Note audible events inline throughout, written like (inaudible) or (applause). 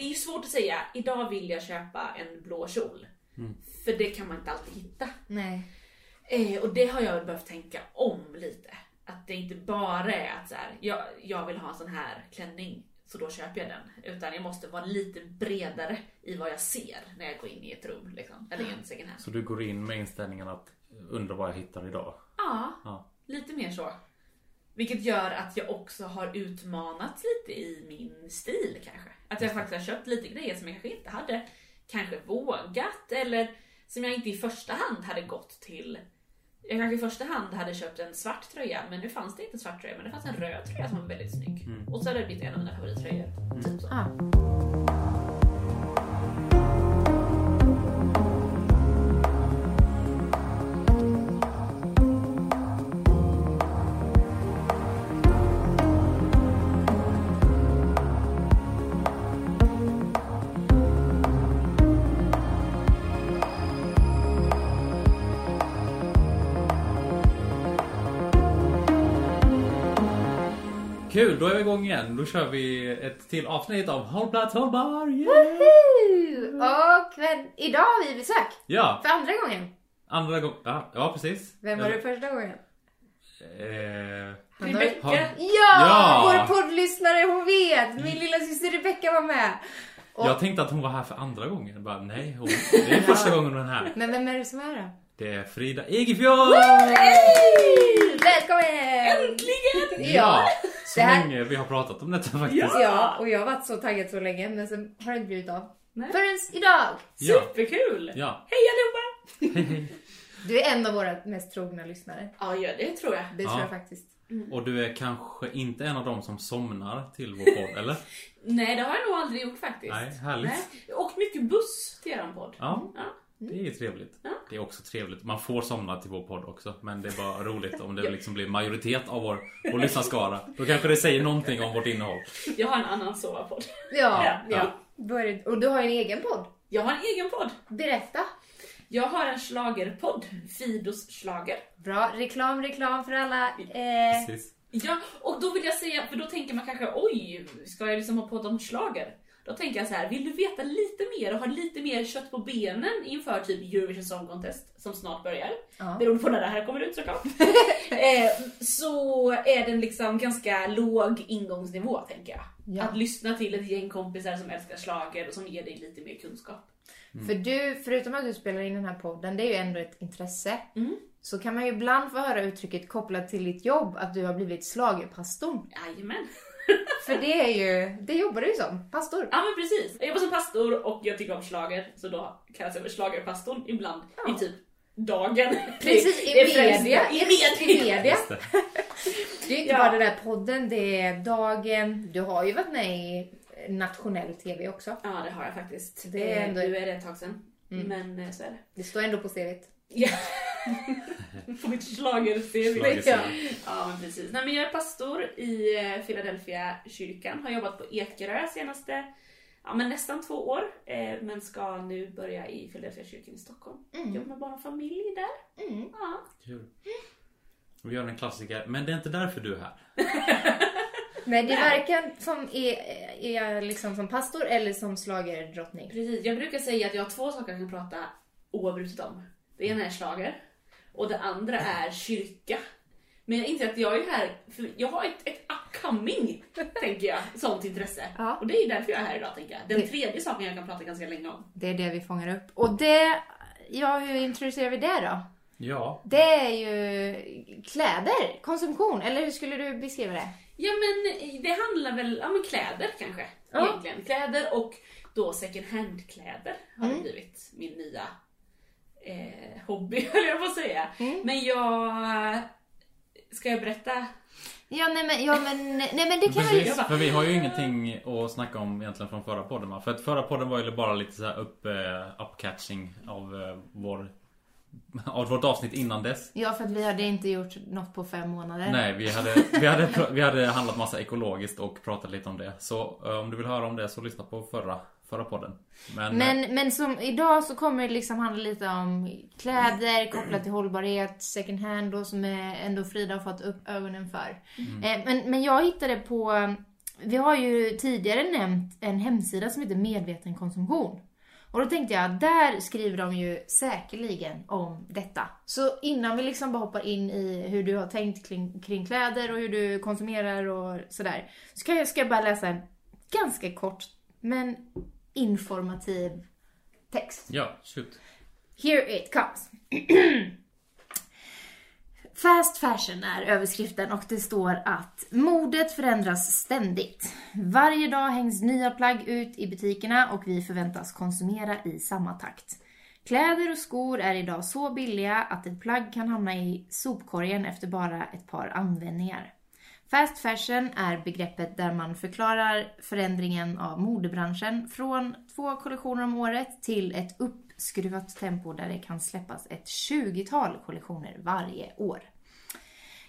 Det är ju svårt att säga, idag vill jag köpa en blå kjol. För det kan man inte alltid hitta. Nej. Eh, och det har jag behövt tänka om lite. Att det inte bara är att så här, jag, jag vill ha en sån här klänning så då köper jag den. Utan jag måste vara lite bredare i vad jag ser när jag går in i ett rum. Liksom, eller i en second hand. Så du går in med inställningen att undra vad jag hittar idag? Ja, Ja. lite mer så. Vilket gör att jag också har utmanats lite i min stil kanske. Att jag faktiskt har köpt lite grejer som jag kanske inte hade kanske vågat eller som jag inte i första hand hade gått till. Jag kanske i första hand hade köpt en svart tröja men nu fanns det inte en svart tröja men det fanns en röd tröja som var väldigt snygg. Och så hade det blivit en av mina favorittröjor. Typ så. Ah. Kul, då är vi igång igen. Då kör vi ett till avsnitt av Hållplats hållbar. Yeah! Woohoo! Och men, idag har vi besök. Ja, För andra gången. andra gången. Ja, ja, precis. Vem var det första gången? Eh, Han Rebecka. har- Ja! Ja! Vår poddlyssnare, hon vet! Min lilla syster Rebecka var med. Och, jag tänkte att hon var här för andra gången. Bara, nej, hon, det är första gången hon är här. Men vem är det som är då? Det är Frida Egefjord! Välkommen! Äntligen! Ja. Så Det här- länge vi har pratat om detta faktiskt. Ja. Ja, och jag har varit så taggad så länge men sen har det inte blivit av. Nej. Förrän idag! Ja. Superkul! Ja. Hej allihopa! Hej, hej. Du är en av våra mest trogna lyssnare. Ja, ja det tror jag. Det Ja. tror jag faktiskt. Och du är kanske inte en av dem som somnar till vår podd, eller? Nej, det har jag nog aldrig gjort faktiskt. Nej, härligt. Nej. Och mycket buss till eran podd. Ja, Ja. Det är ju trevligt. Ja. Det är också trevligt. Man får somna till vår podd också. Men det är bara (laughs) roligt om det liksom blir majoritet av vår, vår lyssnarskara. Då kanske det säger någonting om vårt innehåll. Jag har en annan sovapodd. Ja, Ja. ja. Började- Och du har en egen podd. Jag har en egen podd. Berätta. Jag har en schlagerpodd, Fidos schlager. Bra. Reklam, reklam för alla. Eh, Precis. Ja, och då vill jag säga, för då tänker man kanske oj, ska jag liksom ha podd om schlager? Då tänker jag så här, vill du veta lite mer och ha lite mer kött på benen inför typ Eurovision Song Contest som snart börjar? ja. Beroende på när det här kommer ut såklart. (laughs) eh, så är den liksom ganska låg ingångsnivå tänker jag. Ja. Att lyssna till ett gäng kompisar som älskar schlager och som ger dig lite mer kunskap. För du, förutom att du spelar in den här podden, det är ju ändå ett intresse. Mm. Så kan man ju ibland få höra uttrycket kopplat till ditt jobb att du har blivit slagerpastorn. Jajamän. För det är ju, det jobbar du ju som, pastor. Ja men precis. Jag jobbar som pastor och jag tycker om schlager så då kallas jag för schlagerpastorn ibland Ja. i typ dagen. Precis, i (laughs) media. I I media. media. Just det. (laughs) Är inte Ja. bara den där podden, det är dagen. Du har ju varit med i nationell tv också. Ja det har jag faktiskt. Det är Eh, ändå- Nu är det ett tag sedan. Mm. Men eh, så är det. Det står ändå på CVt. Ja. (laughs) På (laughs) mitt schlager-CV. Ja. ja men precis. Nej, men jag är pastor i eh, Philadelphia kyrkan. Har jobbat på Ekerö senaste ja, men nästan två år. Eh, men ska nu börja i Philadelphia kyrkan i Stockholm. Mm. Jobbar med barn och familj där. Mm. Ja. Kul. Vi gör en klassiker. Men det är inte därför du är här. (laughs) Men det verkar som är, är liksom som pastor eller som slagerdrottning. Precis. Jag brukar säga att jag har två saker jag kan prata oavbrutet om. Det ena är schlager och det andra är kyrka. Men jag inser att jag är här, för jag har ett, ett upcoming, tänker jag, sånt intresse. Ja. Och det är därför jag är här idag, tänker jag. Den Det- tredje saken jag kan prata ganska länge om. Det är det vi fångar upp. Och det, ja hur introducerar vi det då? Ja. Det är ju kläder, konsumtion, eller hur skulle du beskriva det? Ja men det handlar väl, ja men kläder kanske. Ja. Egentligen. Kläder och då second hand-kläder har Mm. det blivit min nya eh, hobby, (laughs) höll jag på att säga. Mm. Men jag... Ska jag berätta? Ja, nej men, ja, men, nej, men det kan jag ju... Precis, för vi har ju ingenting att snacka om egentligen från förra podden va? För att förra podden var ju bara lite så här upp, eh, upcatching av eh, vår (laughs) av vårt avsnitt innan dess. Ja, för att vi hade inte gjort något på fem månader. Nej, vi hade, vi, hade, vi hade handlat massa ekologiskt och pratat lite om det. Så eh, om du vill höra om det så lyssna på förra, förra podden. Men, eh, Men, men som idag så kommer det liksom handla lite om kläder kopplat till hållbarhet, second hand då som är ändå Frida har fått upp ögonen för. Mm. Eh, men, men jag hittade på vi har ju tidigare nämnt en hemsida som heter Medveten konsumtion. Och då tänkte jag, där skriver de ju säkerligen om detta. Så innan vi liksom bara hoppar in i hur du har tänkt kring, kring kläder och hur du konsumerar och sådär. Så kan jag, ska jag bara läsa en ganska kort men informativ text. Ja, shoot. Here it comes. (clears throat) Fast fashion är överskriften och det står att modet förändras ständigt. Varje dag hängs nya plagg ut i butikerna och vi förväntas konsumera i samma takt. Kläder och skor är idag så billiga att ett plagg kan hamna i sopkorgen efter bara ett par användningar. Fast fashion är begreppet där man förklarar förändringen av modebranschen från två kollektioner om året till ett uppskruvat tempo där det kan släppas ett 20-tal kollektioner varje år.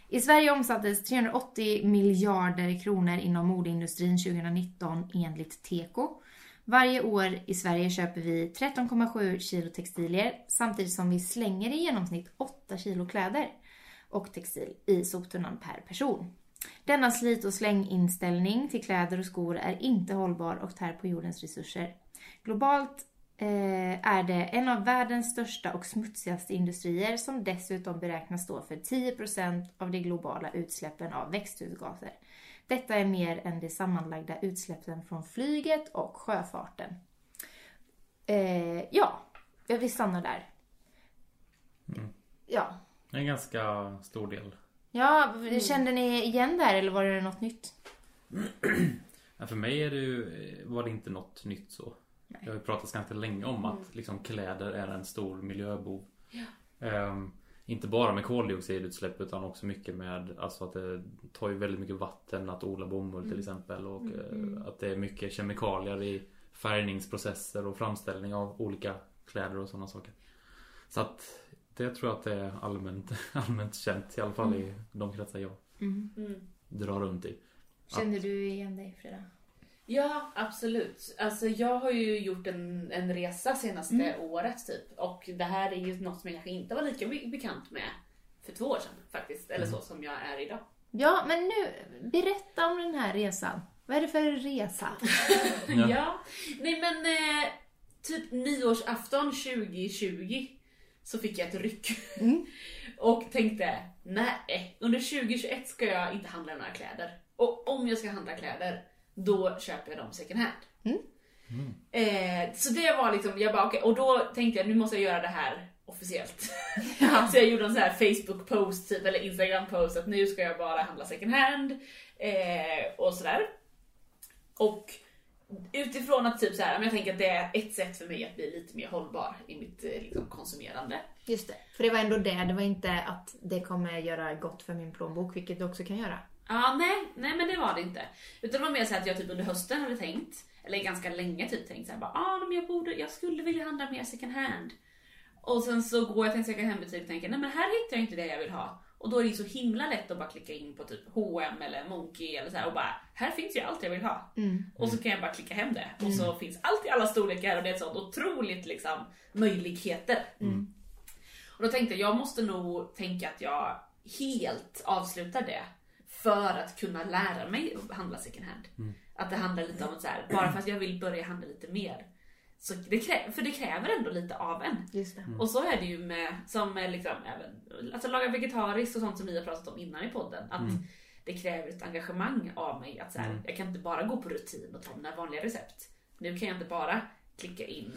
I Sverige omsattes 380 miljarder kronor inom modeindustrin 2019 enligt Teko. Varje år i Sverige köper vi 13,7 kilo textilier samtidigt som vi slänger i genomsnitt 8 kilo kläder och textil i soptunnan per person. Denna slit och slänginställning till kläder och skor är inte hållbar och tär på jordens resurser. Globalt eh, är det en av världens största och smutsigaste industrier som dessutom beräknas stå för 10% av de globala utsläppen av växthusgaser. Detta är mer än de sammanlagda utsläppen från flyget och sjöfarten. Eh, ja, vi stannar där. Ja. Det är en ganska stor del. Ja, kände ni igen det här eller var det något nytt? (clears throat) Ja, för mig är det ju, var det inte något nytt så. Jag har ju pratat ganska länge om att liksom, kläder är en stor miljöbov. Ehm, inte bara med koldioxidutsläpp utan också mycket med alltså att det tar ju väldigt mycket vatten att odla bomull till exempel och eh, att det är mycket kemikalier i färgningsprocesser och framställning av olika kläder och sådana saker. Så att det tror jag att det är allmänt, (laughs) allmänt känt i alla fall i de kretsar jag Mm. Mm. drar runt i. Kände du igen dig Frida? Ja, absolut. Alltså jag har ju gjort en, en resa senaste Mm. året typ. Och det här är ju något som jag kanske inte var lika be- bekant med för två år sedan faktiskt. Eller så som jag är idag. Ja, men nu, berätta om den här resan. Vad är det för resa? Ja. (laughs) Ja. Nej men eh, typ nyårsafton 2020 så fick jag ett ryck. Mm. (laughs) och tänkte, nej, under 2021 ska jag inte handla några kläder. Och om jag ska handla kläder, då köper jag dem second hand. Mm. Eh, så det var liksom, jag bara okej, och då tänkte jag nu måste jag göra det här officiellt. (laughs) Ja. så jag gjorde en sån här Facebook post typ, eller Instagram post att nu ska jag bara handla second hand. Eh, och sådär. Och utifrån att typ så här, men jag tänker att det är ett sätt för mig att bli lite mer hållbar i mitt eh, liksom, konsumerande. Just det. För det var ändå det. Det var inte att det kommer göra gott för min plånbok, vilket det också kan göra. Ja, nej, nej men det var det inte. Utan det var mer så att jag typ under hösten hade tänkt, eller ganska länge typ tänkt såhär bara, ah, men jag borde, jag skulle vilja handla mer second hand. Och sen så går jag till en second hand butik och tänker, nej men här hittar jag inte det jag vill ha. Och då är det så himla lätt att bara klicka in på typ H&M eller Monkey eller så här och bara, här finns ju allt jag vill ha. Mm. Och så kan jag bara klicka hem det. Och så finns allt i alla storlekar och det är ett sånt otroligt liksom möjligheter. Mm. Och då tänkte jag, jag måste nog tänka att jag helt avslutar det. För att kunna lära mig att handla second hand. Att det handlar lite om att så här, bara för att jag vill börja handla lite mer. Så det krä- för det kräver ändå lite av en. Just det. Och så är det ju med, som med liksom, även, alltså laga vegetariskt och sånt som vi har pratat om innan i podden. Att det kräver ett engagemang av mig. Att så här, Jag kan inte bara gå på rutin och ta mina vanliga recept. Nu kan jag inte bara klicka in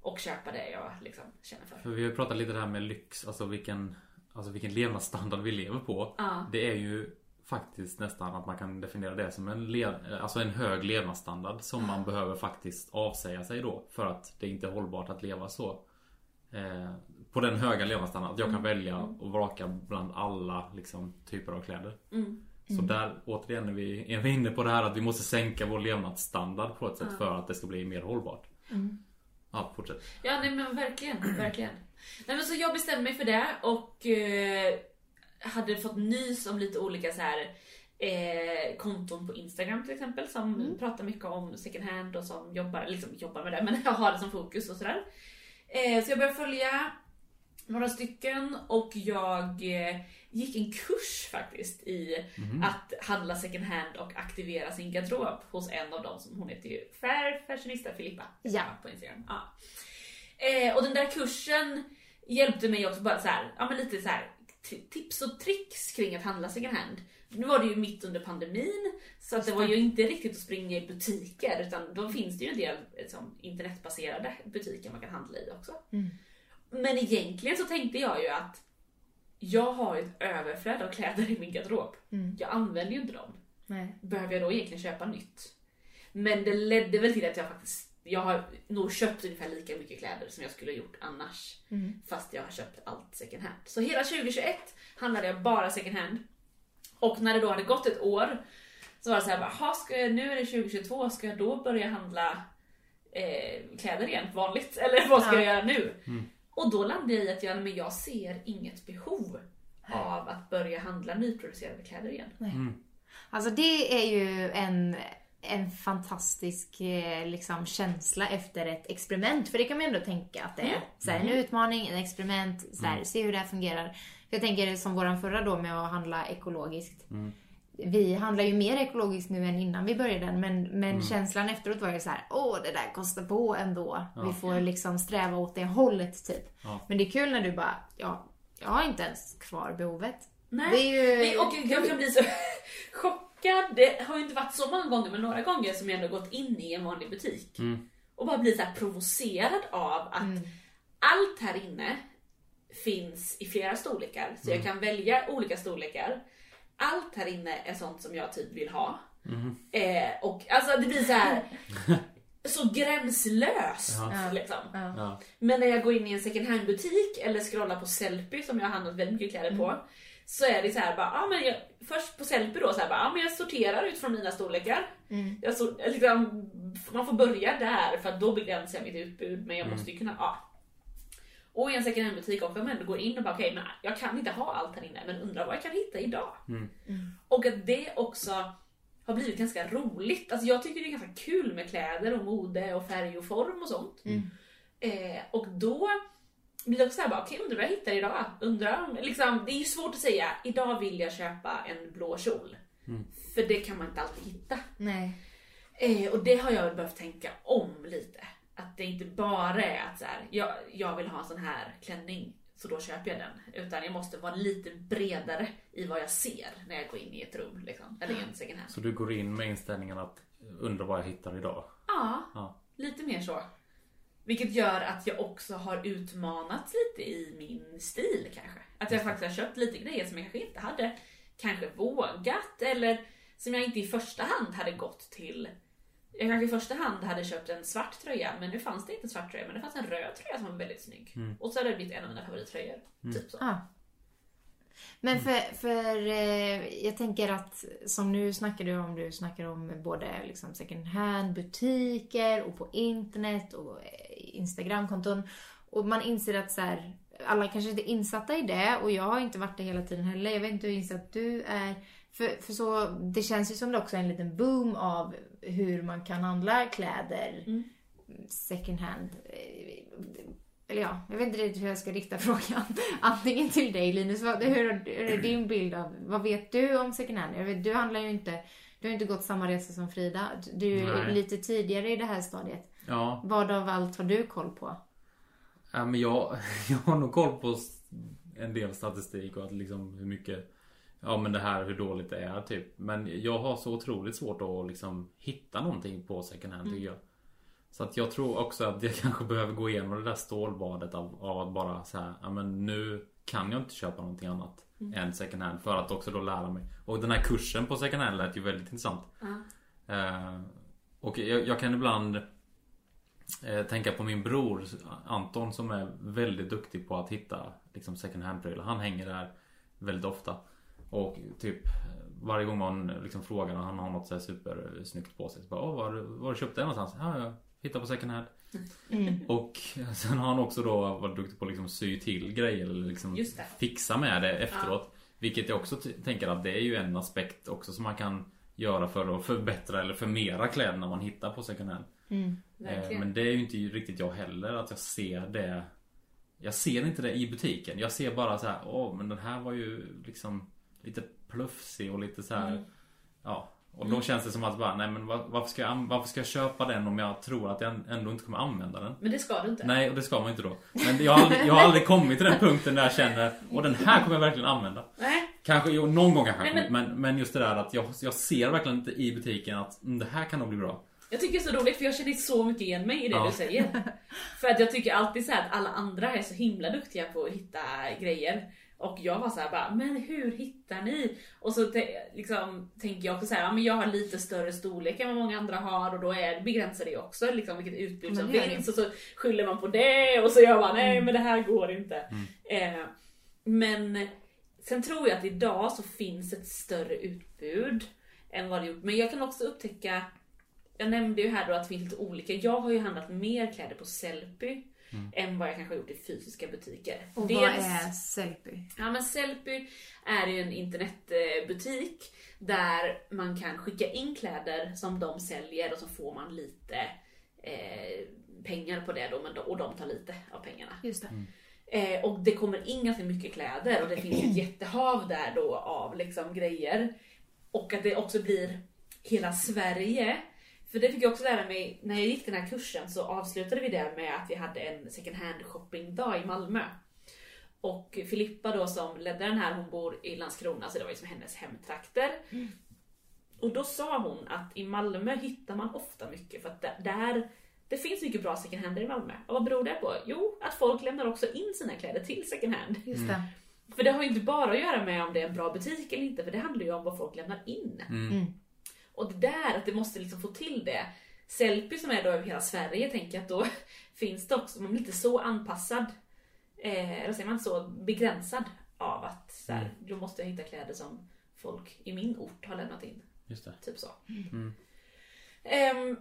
och köpa det jag liksom känner för. För vi har pratat lite där med lyx, alltså vilken, alltså vilken levnadsstandard vi lever på. Ja. Det är ju faktiskt nästan att man kan definiera det som en, le- alltså en hög levnadsstandard som man behöver faktiskt avsäga sig då för att det inte är hållbart att leva så. Eh, på den höga levnadsstandarden, att jag kan välja och vraka bland alla liksom, typer av kläder. Mm. Så där återigen är vi, är vi inne på det här att vi måste sänka vår levnadsstandard på ett sätt för att det ska bli mer hållbart. Ja, fortsätt. Ja, nej men verkligen, verkligen. Nej, men så jag bestämde mig för det och eh, hade fått nys om lite olika så här eh, konton på Instagram till exempel som pratar mycket om second hand och som jobbar, liksom jobbar med det men (laughs) jag har det som fokus och sådär. Eh, så jag började följa några stycken och jag eh, gick en kurs faktiskt i att handla second hand och aktivera sin garderob hos en av dem som hon heter ju Fair Fashionista Filippa Ja. på Instagram. Ja. Eh, och den där kursen hjälpte mig också bara så här, ja men lite så här tips och tricks kring att handla second hand. Nu var det ju mitt under pandemin så att det var ju inte riktigt att springa i butiker utan då finns det ju en del liksom, internetbaserade butiker man kan handla i också. Men egentligen så tänkte jag ju att jag har ett överflöd av kläder i min garderob. Jag använder ju inte dem. Nej. Behöver jag då egentligen köpa nytt? Men det ledde väl till att jag faktiskt jag har nog köpt ungefär lika mycket kläder som jag skulle ha gjort annars. Fast jag har köpt allt second hand. Så hela 2021 handlade jag bara second hand. Och när det då hade gått ett år så var det så här, bara, "Jaha, ska jag, nu är det 2022, ska jag då börja handla eh, kläder igen vanligt? (laughs) Eller vad ska Ja. jag göra nu? Och då landade jag i att jag, men jag ser inget behov av att börja handla nyproducerade kläder igen. Alltså det är ju en, en fantastisk eh, liksom, känsla efter ett experiment. För det kan man ju ändå tänka att det är. Så här, en utmaning, en experiment, så här, se hur det här fungerar. Jag tänker som våran förra då med att handla ekologiskt. Vi handlar ju mer ekologiskt nu än innan vi började men, men känslan efteråt var ju så här: åh det där kostar på ändå. Vi får liksom sträva åt det hållet typ. Ja. Men det är kul när du bara, ja, jag har inte ens kvar behovet. Nej. Ju... Nej, och jag kan bli så (laughs) chockad. Det har ju inte varit så många gånger, men några gånger som jag ändå gått in i en vanlig butik och bara blivit så här provocerad av att allt här inne finns i flera storlekar, så jag kan välja olika storlekar. Allt här inne är sånt som jag typ vill ha. Eh, och alltså det blir så här (laughs) så gränslöst Ja. liksom. Ja. Men när jag går in i en second hand butik eller scrollar på Sellpy som jag har handlat väldigt mycket kläder på. Så är det så här bara, ja men jag, först på Sellpy då så här bara, ja men jag sorterar utifrån mina storlekar. Jag sor, liksom, man får börja där för att då begränsar jag mitt utbud men jag måste ju kunna, ja. Och i en second hand butik också, men du går in och bara okej, men jag kan inte ha allt här inne men undrar vad jag kan hitta idag. Och att det också har blivit ganska roligt. Alltså jag tycker det är ganska kul med kläder och mode och färg och form och sånt. Eh, och då blir också såhär, bara, okej undrar vad jag hittar idag? Undrar om, liksom, det är ju svårt att säga, idag vill jag köpa en blå kjol. För det kan man inte alltid hitta. Nej. Eh, och det har jag behövt tänka om lite. Att det inte bara är att så här, jag, jag vill ha en sån här klänning, så då köper jag den. Utan jag måste vara lite bredare i vad jag ser när jag går in i ett rum. Liksom, eller i en second hand. Så du går in med inställningen att undra vad jag hittar idag? Ja, Ja. lite mer så. Vilket gör att jag också har utmanats lite i min stil kanske. Att jag faktiskt har köpt lite grejer som jag kanske inte hade kanske vågat eller som jag inte i första hand hade gått till. Jag kanske i första hand hade köpt en svart tröja men nu fanns det inte en svart tröja men det fanns en röd tröja som var väldigt snygg. Och så hade det blivit en av mina favorittröjor. Typ så. Ah. Men för, för eh, jag tänker att som nu snackar du om, du snackar om både liksom second hand butiker och på internet och eh, Instagramkonton. Och man inser att så här, alla kanske inte är insatta i det och jag har inte varit det hela tiden heller. Jag vet inte hur insatt du är. För, för så, det känns ju som det också är en liten boom av hur man kan handla kläder second hand. Eller ja, jag vet inte riktigt hur jag ska rikta (laughs) frågan. Antingen till dig Linus, vad, hur, hur är din bild av, vad vet du om second hand? Vet, du handlar ju inte, du har inte gått samma resa som Frida. Du är Nej. lite tidigare i det här stadiet. Ja, Vad av allt har du koll på? ja men jag, (laughs) jag har nog koll på en del statistik och att liksom hur mycket Ja men det här hur dåligt det är typ. Men jag har så otroligt svårt att liksom hitta någonting på second hand tycker jag. Så att jag tror också att jag (laughs) kanske behöver gå igenom det där stålbadet av, av att bara så här, ja men nu kan jag inte köpa någonting annat än second hand för att också då lära mig. Och den här kursen på second hand lät ju väldigt intressant. Eh, och jag, jag kan ibland eh, tänka på min bror Anton som är väldigt duktig på att hitta liksom second hand-prylar. Han hänger där väldigt ofta. Och typ eh, varje gång man liksom frågar och han har något så här supersnyggt på sig. Så bara, Åh, var, var du köpt det någonstans? Ja, jag hittar på second hand. Och sen har han också då varit duktig på att liksom sy till grejer eller liksom fixa med det efteråt. Vilket jag också tänker att det är ju en aspekt också som man kan göra för att förbättra eller förmera kläderna man hittar på second hand. Eh, Verkligen. Men det är ju inte riktigt jag heller att jag ser det Jag ser inte det i butiken. Jag ser bara så här, åh men den här var ju liksom lite plufsig och lite så här. Mm. Ja. Och då känns det som att bara, nej men var- varför ska, jag, varför ska jag köpa den om jag tror att jag ändå inte kommer använda den? Men det ska du inte. Nej, och det ska man inte då. Men jag har aldrig, jag har aldrig kommit till den punkten där jag känner, och den här kommer jag verkligen använda. Nej. Kanske, jo, någon gång kanske Nej, kommit, men, men just det där att jag, jag ser verkligen inte i butiken att mm, det här kan nog bli bra. Jag tycker det är så roligt för jag känner så mycket igen mig i det Ja. du säger. (laughs) För att jag tycker alltid så att alla andra är så himla duktiga på att hitta grejer. Och jag var så här bara, men hur hittar ni? Och så liksom, tänker jag också så här, ja, men jag har lite större storlek än vad många andra har och då är, begränsar det också liksom, vilket utbud som finns. Och så skyller man på det och så gör man, nej men det här går inte. Eh, men sen tror jag att idag så finns ett större utbud än vad det gjort. Men jag kan också upptäcka jag nämnde ju här då att det finns lite olika. Jag har ju handlat mer kläder på Sellpy än vad jag kanske har gjort i fysiska butiker. Och Dels- vad är Sellpy? Ja men Sellpy är ju en internetbutik där man kan skicka in kläder som de säljer och så får man lite eh, pengar på det då, men då, och de tar lite av pengarna. Just det. Eh, och det kommer in ganska mycket kläder och det finns ett (clears throat) jättehav där då av liksom grejer. Och att det också blir hela Sverige. För det fick jag också lära mig, när jag gick den här kursen så avslutade vi det med att vi hade en second hand shopping dag i Malmö. Och Filippa då som ledde den här, hon bor i Landskrona så det var liksom hennes hemtrakter. Och då sa hon att i Malmö hittar man ofta mycket för att där- det finns mycket bra second hand i Malmö. Och vad beror det på? Jo, att folk lämnar också in sina kläder till second hand. Just det. För det har ju inte bara att göra med om det är en bra butik eller inte, för det handlar ju om vad folk lämnar in. Mm. Och det där, att det måste liksom få till det. Sellpy som är då över hela Sverige, tänker jag att då (laughs) finns det också, man blir inte så anpassad, eh, eller säger man så, begränsad av att så här, då måste jag hitta kläder som folk i min ort har lämnat in. Just det. Typ så. Mm. Ehm,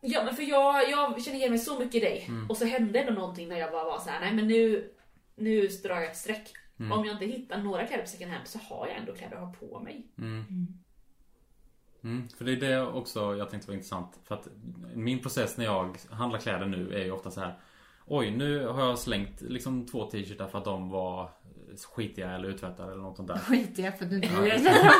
ja men för jag, jag känner igen mig så mycket i dig. Mm. Och så hände ändå någonting när jag bara var så här: nej men nu, nu drar jag ett streck. Mm. Om jag inte hittar några kläder på second hand så har jag ändå kläder att ha på mig. Mm, för det är det också jag tänkte var intressant. För att min process när jag handlar kläder nu är ju ofta så här. Oj, nu har jag slängt liksom två t-shirtar för att de var skitiga eller uttvättade eller något sånt där. Skit i för att du (laughs) inte Ja.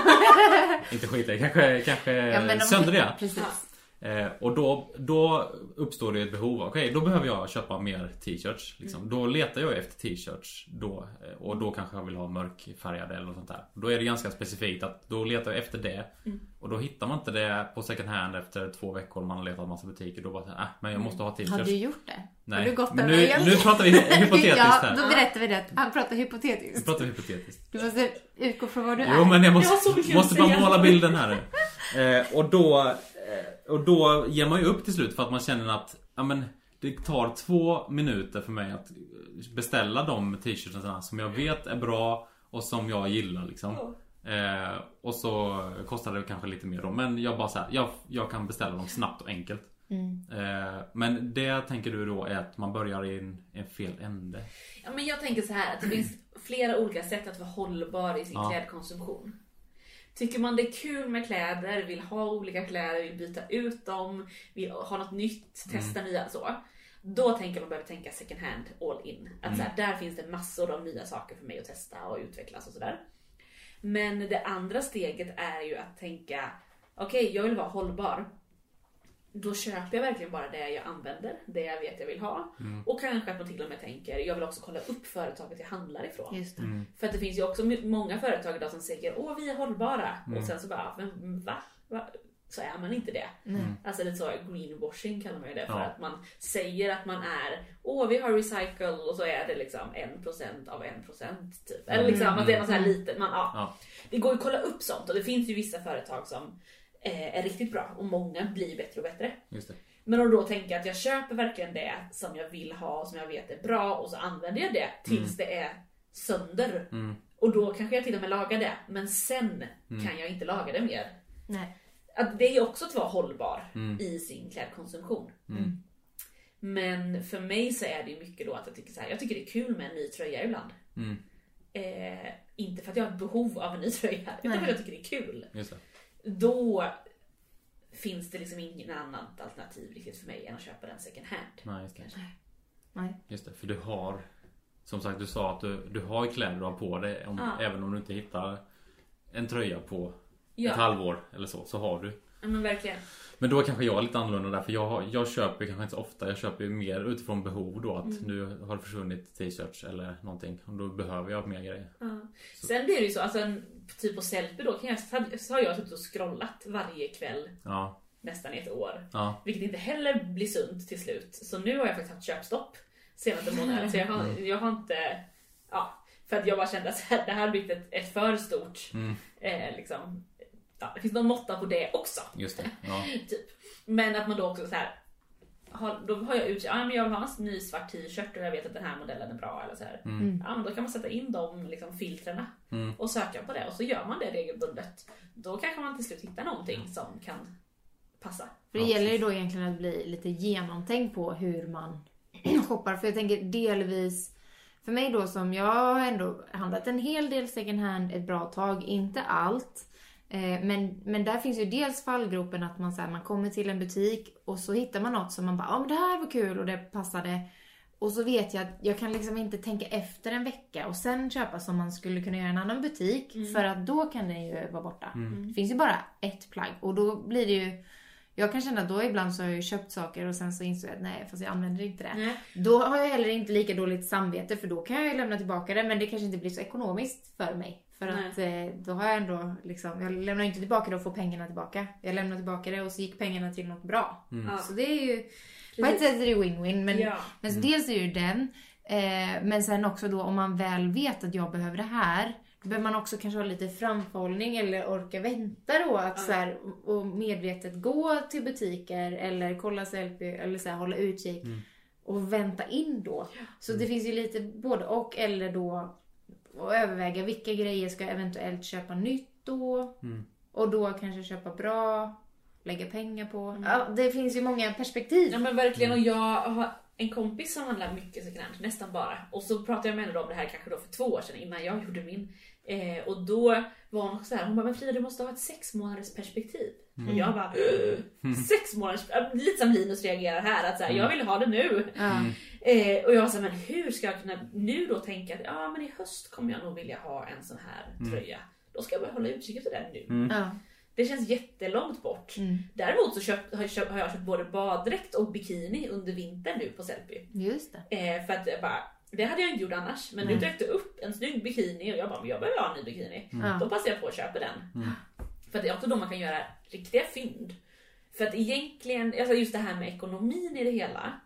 (laughs) Inte skitiga, kanske, kanske Ja, söndriga. Precis. Eh, och då, då uppstår det ett behov. Okej, då behöver jag köpa mer t-shirts. Liksom. Då letar jag efter t-shirts. Då, eh, och då kanske jag vill ha mörkfärgade eller något sånt där. Då är det ganska specifikt att då letar jag efter det. Och då hittar man inte det på second hand efter två veckor. Man har letat massa butiker. Då bara så här, äh, men jag måste ha Har t-shirts. du gjort det? Nej, Har du gått men nu, vägen? nu pratar vi hypotetiskt (laughs) ja, här. då berättar vi det. Han pratar hypotetiskt. pratar vi hypotetiskt. Du måste utgå från vad du Jo är. men jag Jag har måste, mycket måste bara måla bilden här nu. Eh, och då Och då ger man ju upp till slut för att man känner att ja, men, Det tar två minuter för mig att beställa de t-shirtarna som jag vet är bra och som jag gillar liksom. Eh, och så kostar det kanske lite mer då men jag bara så här, jag, jag kan beställa dem snabbt och enkelt. Mm. Eh, men det tänker du då är att man börjar i en, en fel ände. Ja, men jag tänker så här att det finns flera olika sätt att vara hållbar i sin Ja. klädkonsumtion. Tycker man det är kul med kläder, vill ha olika kläder, vill byta ut dem, vill ha något nytt, testa nya så. Då tänker man behöver tänka second hand all in. Att så här, där finns det massor av nya saker för mig att testa och utvecklas och sådär. Men det andra steget är ju att tänka, okej jag vill vara hållbar. Då köper jag verkligen bara det jag använder, det jag vet jag vill ha. Och kanske att man till och med tänker, jag vill också kolla upp företaget jag handlar ifrån. Just det. Mm. För att det finns ju också många företag idag som säger åh vi är hållbara och sen så bara, men va? va? Så är man inte det. Nej. Alltså lite så greenwashing kallar man ju det för Ja. att man säger att man är åh vi har recycle och så är det liksom 1% av 1% typ. Eller liksom att det är något så här litet. Man, ja. Ja. Det går ju att kolla upp sånt och det finns ju vissa företag som är riktigt bra och många blir bättre och bättre. Just det. Men om då tänker jag att jag köper verkligen det som jag vill ha och som jag vet är bra och så använder jag det tills det är sönder. Mm. Och då kanske jag till och med lagar det, men sen kan jag inte laga det mer. Nej. Att det är också att vara hållbar Mm. i sin klädkonsumtion. Mm. Men för mig så är det mycket då att jag tycker så här, jag tycker det är kul med en ny tröja ibland. Mm. Eh, inte för att jag har behov av en ny tröja, utan för att jag tycker det är kul. Då finns det liksom ingen annat alternativ riktigt för mig än att köpa den second hand. Nej, just det. Nej. Just det, för du har som sagt du sa att du, du har kläder du har på dig. Om, Ja. Även om du inte hittar en tröja på Ja. ett halvår eller så, så har du. Ja, men verkligen. Men då är kanske jag lite annorlunda där för jag, jag köper kanske inte så ofta. Jag köper ju mer utifrån behov då att Mm. nu har det försvunnit t-shirts eller någonting. Och då behöver jag mer grejer. Ja. Sen blir det ju så, alltså en, typ på Sellpy då kan jag, så har jag suttit och scrollat varje kväll Ja, nästan ett år. ja, Vilket inte heller blir sunt till slut. Så nu har jag faktiskt haft köpstopp senaste månaden. Så jag har, Mm. jag har inte... Ja, för att jag bara kände att det här har blivit ett, ett för stort... Mm. Eh, liksom, ja, det finns någon måtta på det också. just det. Ja, (laughs) Typ. Men att man då också så här. Har, då har jag ut, ja, men jag vill ha en ny svart t-shirt och jag vet att den här modellen är bra. Eller så här. Mm. Ja, men då kan man sätta in de liksom, filtrerna Mm. och söka på det och så gör man det regelbundet. Då kanske man till slut hittar någonting som kan passa. För det Ja, gäller ju då egentligen att bli lite genomtänkt på hur man (clears throat) shoppar. För jag tänker delvis, för mig då som jag har ändå handlat en hel del second hand ett bra tag, inte allt. Eh, Men, men där finns ju dels fallgropen att man, så här, man kommer till en butik och så hittar man något som man bara, ja men det här var kul och det passade. Och så vet jag att jag kan liksom inte tänka efter en vecka och sen köpa som man skulle kunna göra i en annan butik. För att då kan den ju vara borta. Det finns ju bara ett plagg och då blir det ju jag kan känna att då ibland så har jag ju köpt saker och sen så insåg jag att nej fast jag använder inte det. Nej. Då har jag heller inte lika dåligt samvete för då kan jag ju lämna tillbaka det men det kanske inte blir så ekonomiskt för mig. För Nej. att eh, då har jag ändå liksom, jag lämnar inte tillbaka det och får pengarna tillbaka. Jag lämnar tillbaka det och så gick pengarna till något bra. Ja. Så det är ju, på ett sätt är det win-win men, Ja. men så dels är det ju den. Eh, men sen också då om man väl vet att jag behöver det här. Då behöver man också kanske ha lite framförhållning eller orka vänta då. Att så här, och medvetet gå till butiker eller kolla selfie eller så här, hålla utkik. Och vänta in då. Så det finns ju lite både och eller då och överväga vilka grejer ska jag eventuellt köpa nytt då. Och då kanske köpa bra. Lägga pengar på. Ja, det finns ju många perspektiv. Ja men verkligen och jag har en kompis som handlar mycket second hand, nästan bara. Och så pratade jag med henne om det här kanske då för två år sedan innan jag gjorde min. Eh, och då var hon också så här, hon bara men Frida du måste ha ett sex månaders perspektiv. Och jag bara sex månaders, lite som Linus reagerar här att så här, jag vill ha det nu. Ja. Eh, och jag var så här, men hur ska jag kunna nu då tänka att ja men i höst kommer jag nog vilja ha en sån här tröja. Då ska jag börja hålla utkik efter den nu. Ja. Det känns jättelångt bort. Mm. Däremot så köpt, har, jag köpt, har jag köpt både baddräkt och bikini under vintern nu på Sellpy. Just det. Eh, för att jag bara, det hade jag inte gjort annars. Men nu dök det upp en snygg bikini och jag bara, men jag behöver ha en ny bikini. Ja. Då passar jag på att köpa den. För att det är också då man kan göra riktiga fynd. För att egentligen, alltså just det här med ekonomin i det hela.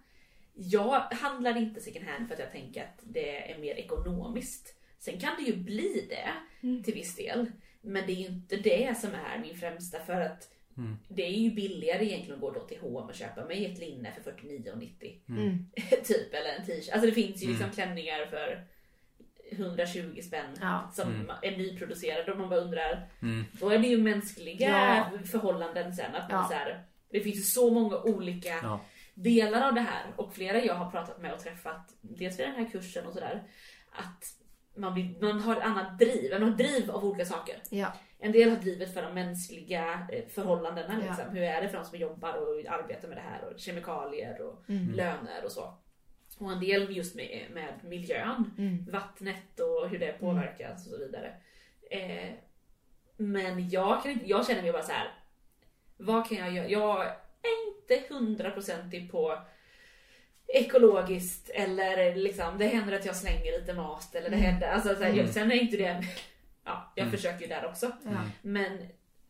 Jag handlar inte second hand för att jag tänker att det är mer ekonomiskt. Sen kan det ju bli det till viss del. Men det är ju inte det som är min främsta för att det är ju billigare egentligen att gå då till H&M och köpa mig ett linne för 49,90. Mm. (laughs) typ, eller en t-shirt. Alltså det finns ju liksom klänningar för 120 spänn Ja. som är nyproducerade och man bara undrar. Mm. Då är det ju mänskliga Ja. förhållanden sen. Att man Ja. så här, det finns ju så många olika Ja. Delar av det här och flera jag har pratat med och träffat, dels vid den här kursen och sådär, att man, blir, man har ett annat driv, man har driv av olika saker. Ja. En del har drivet för de mänskliga eh, förhållandena. Ja. Liksom. Hur är det för de som jobbar och arbetar med det här och kemikalier och Mm. löner och så. Och en del just med, med miljön, Mm. vattnet och hur det påverkas och så vidare. Eh, men jag, kan jag känner mig bara så här. vad kan jag göra? Jag är inte hundraprocentig på ekologiskt eller liksom, det händer att jag slänger lite mat eller det händer, alltså, så här, jag, sen är inte det, ja, jag försöker ju där också. Ja. Men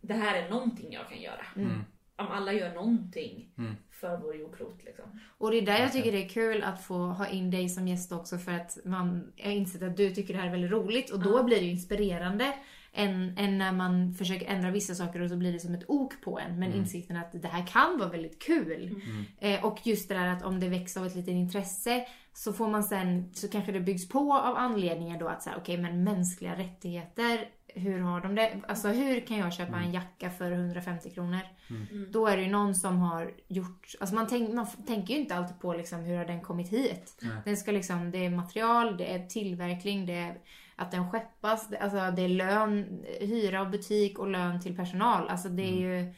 det här är någonting jag kan göra. Mm. Om alla gör någonting Mm. för vår jordklot liksom. Och det är där jag tycker det är kul att få ha in dig som gäst också för att man jag har insett att du tycker det här är väldigt roligt och då blir det ju inspirerande. Än, än när man försöker ändra vissa saker och så blir det som ett ok på en. Men insikten att det här kan vara väldigt kul. Eh, och just det där att om det växer av ett litet intresse så får man sen, så kanske det byggs på av anledningar då att säga okej men mänskliga rättigheter, hur har de det? Alltså hur kan jag köpa en jacka för 150 kronor? Då är det ju någon som har gjort, alltså man, tänk, man tänker ju inte alltid på liksom hur har den kommit hit. Den ska liksom, det är material, det är tillverkning, det är att den skeppas, det, alltså det är lön, hyra av butik och lön till personal. Alltså det är ju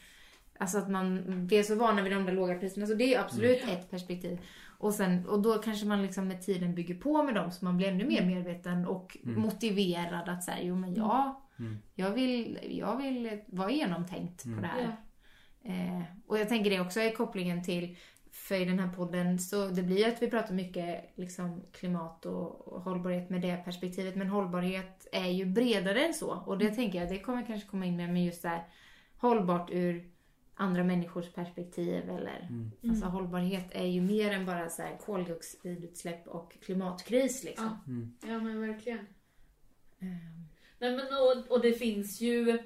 Alltså att man blir så vana vid de där låga priserna. Så det är ju absolut ett perspektiv. Och, sen, och då kanske man liksom med tiden bygger på med dem så man blir ännu mer medveten och motiverad att säga, jo men jag, Mm. jag, vill, jag vill vara genomtänkt Mm. på det här. Ja. Eh, och jag tänker det också är kopplingen till, för i den här podden så det blir att vi pratar mycket liksom, klimat och, och hållbarhet med det perspektivet. Men hållbarhet är ju bredare än så. Och det tänker jag, det kommer kanske komma in med, med just det här hållbart ur andra människors perspektiv. Eller, Alltså hållbarhet är ju mer än bara så här koldioxidutsläpp och klimatkris liksom. Ja. ja men verkligen. Ehm, Nej, men, och, och det finns ju...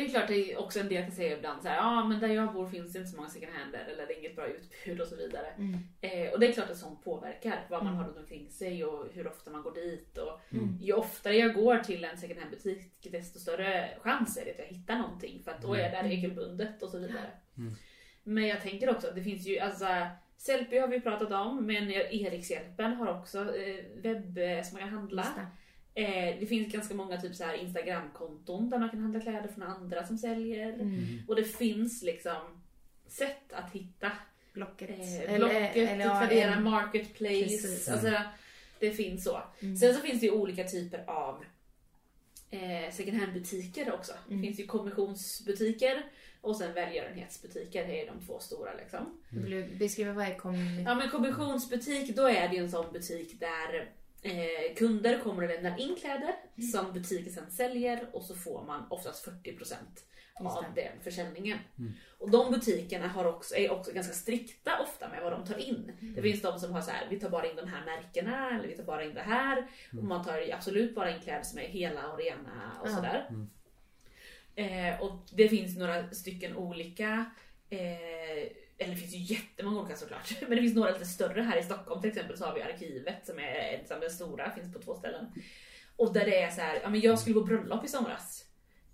Det är klart det är också en del kan säga ibland så här, ja men där jag bor finns det inte så många second hander eller det är inget bra utbud och så vidare. Mm. Eh, och det är klart att sånt påverkar vad man har runt omkring sig och hur ofta man går dit. Och Mm. Ju oftare jag går till en second hand butik desto större chans är det att jag hittar någonting för att då är jag där regelbundet och så vidare. Mm. Men jag tänker också att det finns ju, alltså Sellpy har vi pratat om men Erikshjälpen har också eh, webb eh, som man kan handla. Eh, det finns ganska många typ så här Instagramkonton där man kan handla kläder från andra som säljer. Mm. Och det finns liksom sätt att hitta. Blocket. Eh, Blocket, Tradera en- Marketplace. Precis. Alltså, det finns så. Mm. Sen så finns det ju olika typer av eh, second hand butiker också. Mm. Det finns ju kommissionsbutiker och sen välgörenhetsbutiker. Det är de två stora liksom. Vill du beskriva vad är kom... Ja men kommissionsbutik, då är det ju en sån butik där eh, kunder kommer och lämnar in kläder Mm. som butiken sen säljer och så får man oftast 40% av den försäljningen. Mm. Och de butikerna har också, är också ganska strikta ofta med vad de tar in. Mm. Det finns de som har så här, vi tar bara in de här märkena eller vi tar bara in det här. Och man tar absolut bara in kläder som är hela och rena och sådär. Mm. Eh, och det finns några stycken olika Eh, eller det finns ju jättemånga olika såklart. (laughs) Men det finns några lite större här i Stockholm till exempel så har vi Arkivet som är liksom den stora, finns på två ställen. Och där det är så här, ja men jag skulle på bröllop i somras.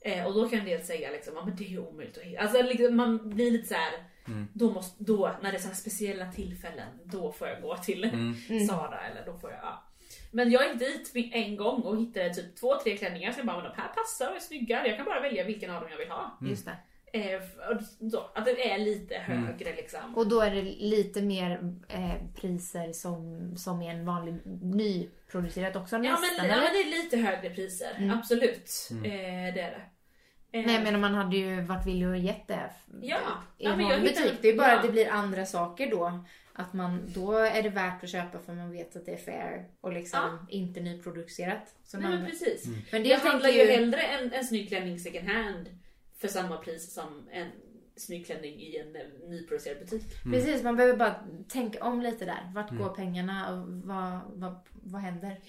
Eh, och då kan en del säga liksom, ja men det är omöjligt att hitta. Alltså liksom, man blir lite så här. Mm. Då, måste, då när det är så här speciella tillfällen, då får jag gå till Mm. Sara eller då får jag, ja. Men jag gick dit en gång och hittade typ två, tre klänningar så jag bara, men de här passar och är snygga. Jag kan bara välja vilken av dem jag vill ha. Just det. Eh, och så, att det är lite högre liksom. Och då är det lite mer eh, priser som, som är en vanlig nyproducerat också Ja nästan, men, ja eller? men det är lite högre priser, Mm. absolut. Mm. Eh, det är det. Eh, Nej men man hade ju varit villig att gett det Ja. i Ja, en men jag vanlig butik. Det är bara ja. att det blir andra saker då. Att man, då är det värt att köpa för man vet att det är fair och liksom inte nyproducerat. Så Nej man, men precis. men det jag handlar ju ju... hellre en, en snygg klänning second hand för samma pris som en snygg klänning i en nyproducerad butik. Precis, man behöver bara tänka om lite där. Vart Mm. går pengarna och vad, vad, vad händer?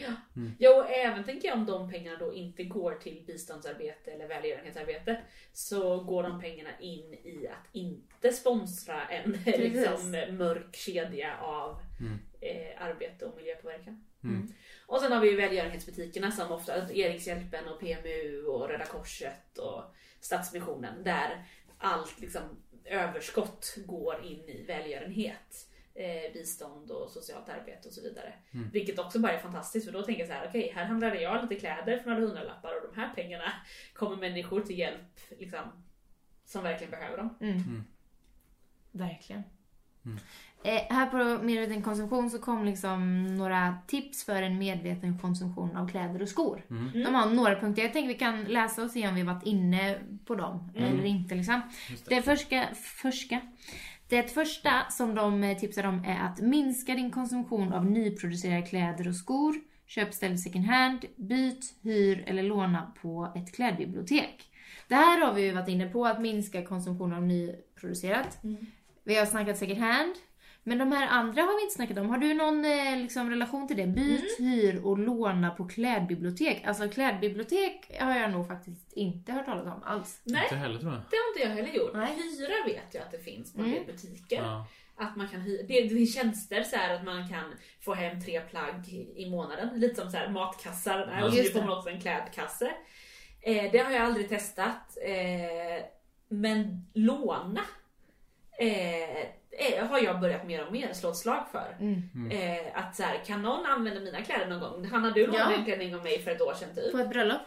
Ja, och även tänker jag om de pengarna då inte går till biståndsarbete eller välgörenhetsarbete så går de pengarna in i att inte sponsra en (laughs) liksom, mörk kedja av Mm. eh, arbete och miljöpåverkan. Mm. Och sen har vi ju välgörenhetsbutikerna som ofta Erikshjälpen och PMU och Röda Korset och Stadsmissionen där allt liksom överskott går in i välgörenhet. Eh, bistånd och socialt arbete och så vidare. Mm. Vilket också bara är fantastiskt för då tänker jag så här: okej här handlade jag lite kläder för några hundralappar och de här pengarna kommer människor till hjälp liksom, som verkligen behöver dem. Mm. Mm. Verkligen. Mm. Eh, här på medveten konsumtion så kom liksom några tips för en medveten konsumtion av kläder och skor. Mm. De har några punkter. Jag tänker vi kan läsa och se om vi varit inne på dem Mm. eller inte. Liksom. Just det. Det första, första, det första som de eh, tipsar om är att minska din konsumtion av nyproducerade kläder och skor. Köp ställ second hand, byt, hyr eller låna på ett klädbibliotek. Det här har vi ju varit inne på, att minska konsumtion av nyproducerat. Vi har snackat second hand. Men de här andra har vi inte snackat om. Har du någon eh, liksom, relation till det? Byt, hyr och låna på klädbibliotek. Alltså klädbibliotek har jag nog faktiskt inte hört talas om alls. Nej, Inte heller tror jag. det har inte jag heller gjort. Nej. Hyra vet jag att det finns på en Mm. del butiker. Ja. Att man kan hyra, det, finns tjänster så här att man kan få hem tre plagg i, månaden. Lite som så här matkassar Ja. och så får man också en klädkasse. Eh, det har jag aldrig testat. Eh, men låna eh, eh, har jag börjat mer och mer slå ett slag för. Mm. Eh, att så här, kan någon använda mina kläder någon gång? Hanna du lånade Ja. en klänning av mig för ett år sedan typ. På ett bröllop.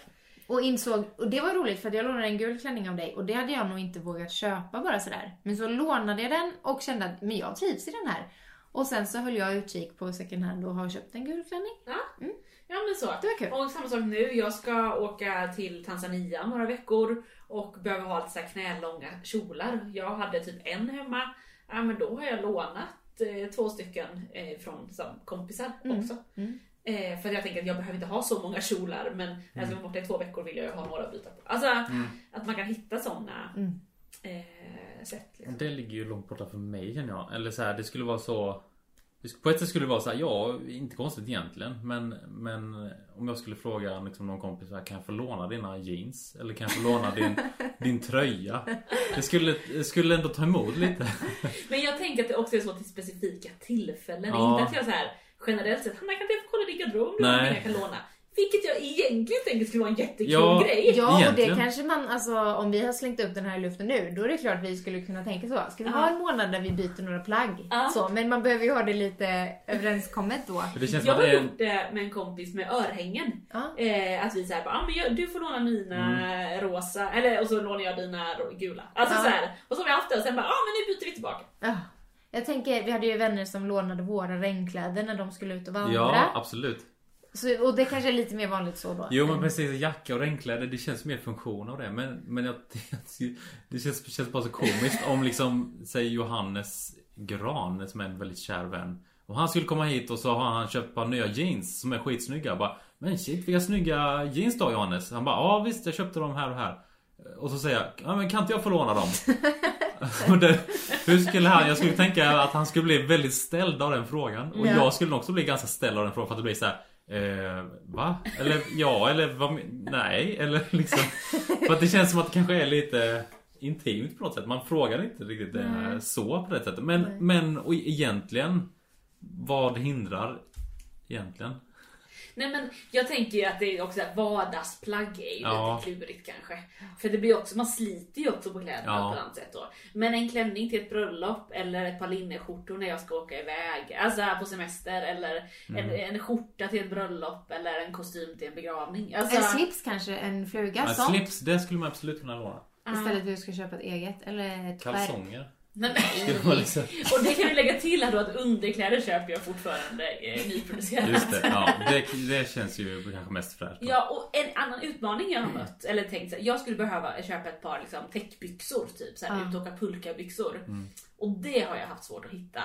Och insåg, och det var roligt för att jag lånade en gul klänning av dig och det hade jag nog inte vågat köpa bara sådär. Men så lånade jag den och kände att men jag trivs i den här. Och sen så höll jag utkik på second hand och har köpt en gul klänning. Ja, ja men så. Det var kul. Och samma sak nu, jag ska åka till Tanzania några veckor och behöver ha lite så här knälånga kjolar. Jag hade typ en hemma, ja men då har jag lånat eh, två stycken eh, från som kompisar också. mm. Eh, för att jag tänker att jag behöver inte ha så många kjolar men när jag ska vara borta i två veckor vill jag ju ha några att byta på. Alltså att man kan hitta sådana Mm. eh, sätt. Liksom. Det ligger ju långt borta för mig känner jag. Eller så här, det skulle vara så... På ett sätt skulle det vara så här, ja, inte konstigt egentligen. Men, men om jag skulle fråga liksom, någon kompis kan jag få låna dina jeans? Eller kan jag få låna din, (laughs) din tröja? Det skulle, det skulle ändå ta emot lite. (laughs) Men jag tänker att det också är så till specifika tillfällen. Ja. Inte att jag så här generellt sett, Hanna kan inte jag få kolla din garderob om du jag kan låna? Vilket jag egentligen tänker skulle vara en jättekul Ja. grej. Ja, och det Egentligen. kanske man, alltså om vi har slängt upp den här i luften nu, då är det klart att vi skulle kunna tänka så. Ska vi ha en månad där vi byter några plagg? Ja. Så, men man behöver ju ha det lite överenskommet då. Jag har det är... gjort det med en kompis med örhängen. Ja. Eh, att vi säger bara, ah, men jag, du får låna mina rosa, eller och så lånar jag dina gula. Alltså Ja. så här. Och så har vi haft det och sen bara, ah, men nu byter vi tillbaka. Ja. Jag tänker, vi hade ju vänner som lånade våra regnkläder när de skulle ut och vandra. Ja, absolut. Så, och det kanske är lite mer vanligt så då. Jo men precis, jacka och regnkläder det känns mer funktion av det. Men, men jag, (laughs) det känns, känns bara så komiskt om liksom, säg Johannes Gran som är en väldigt kär vän. Och han skulle komma hit och så har han köpt par nya jeans som är skitsnygga. Bara, men shit vilka snygga jeans då Johannes? Han bara, ja visst jag köpte dem här och här. Och så säger jag, ja men kan inte jag få låna dem? (laughs) Det, hur skulle han, jag skulle tänka att han skulle bli väldigt ställd av den frågan. Och Ja. jag skulle också bli ganska ställd av den frågan för att det blir så här. Eh, va? Eller ja, eller vad, nej, eller (laughs) liksom. För att det känns som att det kanske är lite intimt på något sätt. Man frågar inte riktigt eh, så på det sättet. Men, men och egentligen, vad hindrar egentligen? Nej men jag tänker ju att det är också vardagsplagg är ju Ja. lite klurigt kanske. För det blir också, man sliter ju också på kläderna Ja. på ett annat sätt då. Men en klänning till ett bröllop eller ett par linneskjortor när jag ska åka iväg, alltså på semester eller Mm. en, en skjorta till ett bröllop eller en kostym till en begravning. Alltså, En slips kanske, en fluga, Ja, sånt. slips, det skulle man absolut kunna låna. Istället för att du ska köpa ett eget. Eller ett skärp. Nej, vara liksom, och det kan vi lägga till här då att underkläder köper jag fortfarande eh, nyproducerat. just det, ja, det, det känns ju kanske mest fräscht. Ja, och en annan utmaning jag har mött, eller tänkt så här, jag skulle behöva köpa ett par liksom, täckbyxor, typ så här, Ja. ut och åka pulkabyxor. Mm. Och det har jag haft svårt att hitta.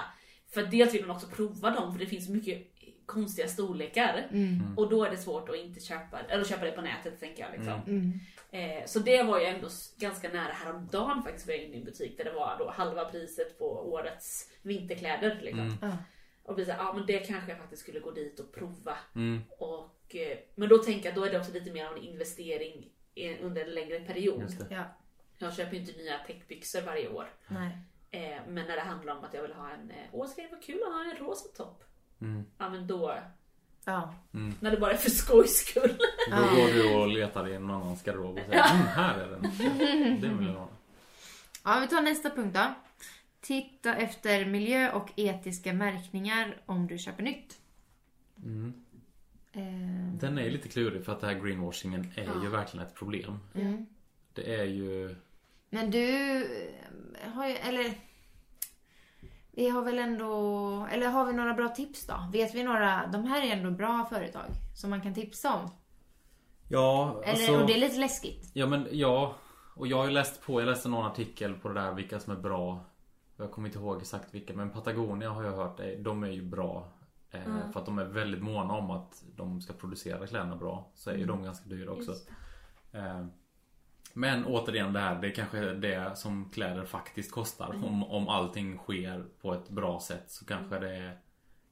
För dels vill man också prova dem, för det finns mycket konstiga storlekar. Mm. Och då är det svårt att inte köpa, eller köpa det på nätet tänker jag. Liksom. Mm. Eh, så det var ju ändå ganska nära häromdagen faktiskt var jag inne i en butik där det var då halva priset på årets vinterkläder. Liksom. Mm. Och bli så här, ja men det kanske jag faktiskt skulle gå dit och prova. Mm, Och, eh, men då tänker jag då är det också lite mer av en investering i- under en längre period. Ja, Jag köper ju inte nya täckbyxor varje år. nej. Eh, men när det handlar om att jag vill ha en, eh, åh ska det vara kul att ha en rosa topp? Mm. Ja men då, Ja. när det bara är för skojs skull. (laughs) Då går du och letar i en annans garderob och säger mm, här är den. (laughs) Den vill jag låna. ja, vi tar nästa punkt då. Titta efter miljö och etiska märkningar om du köper nytt. Mm. Eh, Den är ju lite klurig för att det här greenwashingen är ju Ja. verkligen ett problem. mm. Det är ju... Men du har ju, eller... Vi har väl ändå, eller har vi några bra tips då? Vet vi några, de här är ändå bra företag som man kan tipsa om. Ja, Eller, alltså... och det är lite läskigt. Ja men ja. Och jag har ju läst på, jag läste någon artikel på det där vilka som är bra. Jag kommer inte ihåg exakt vilka men Patagonia har jag hört, är- de är ju bra. Eh, För att de är väldigt måna om att de ska producera kläderna bra. Så är ju de ganska dyra också. Men återigen det här, det är kanske det som kläder faktiskt kostar. Om, om allting sker på ett bra sätt så kanske det är,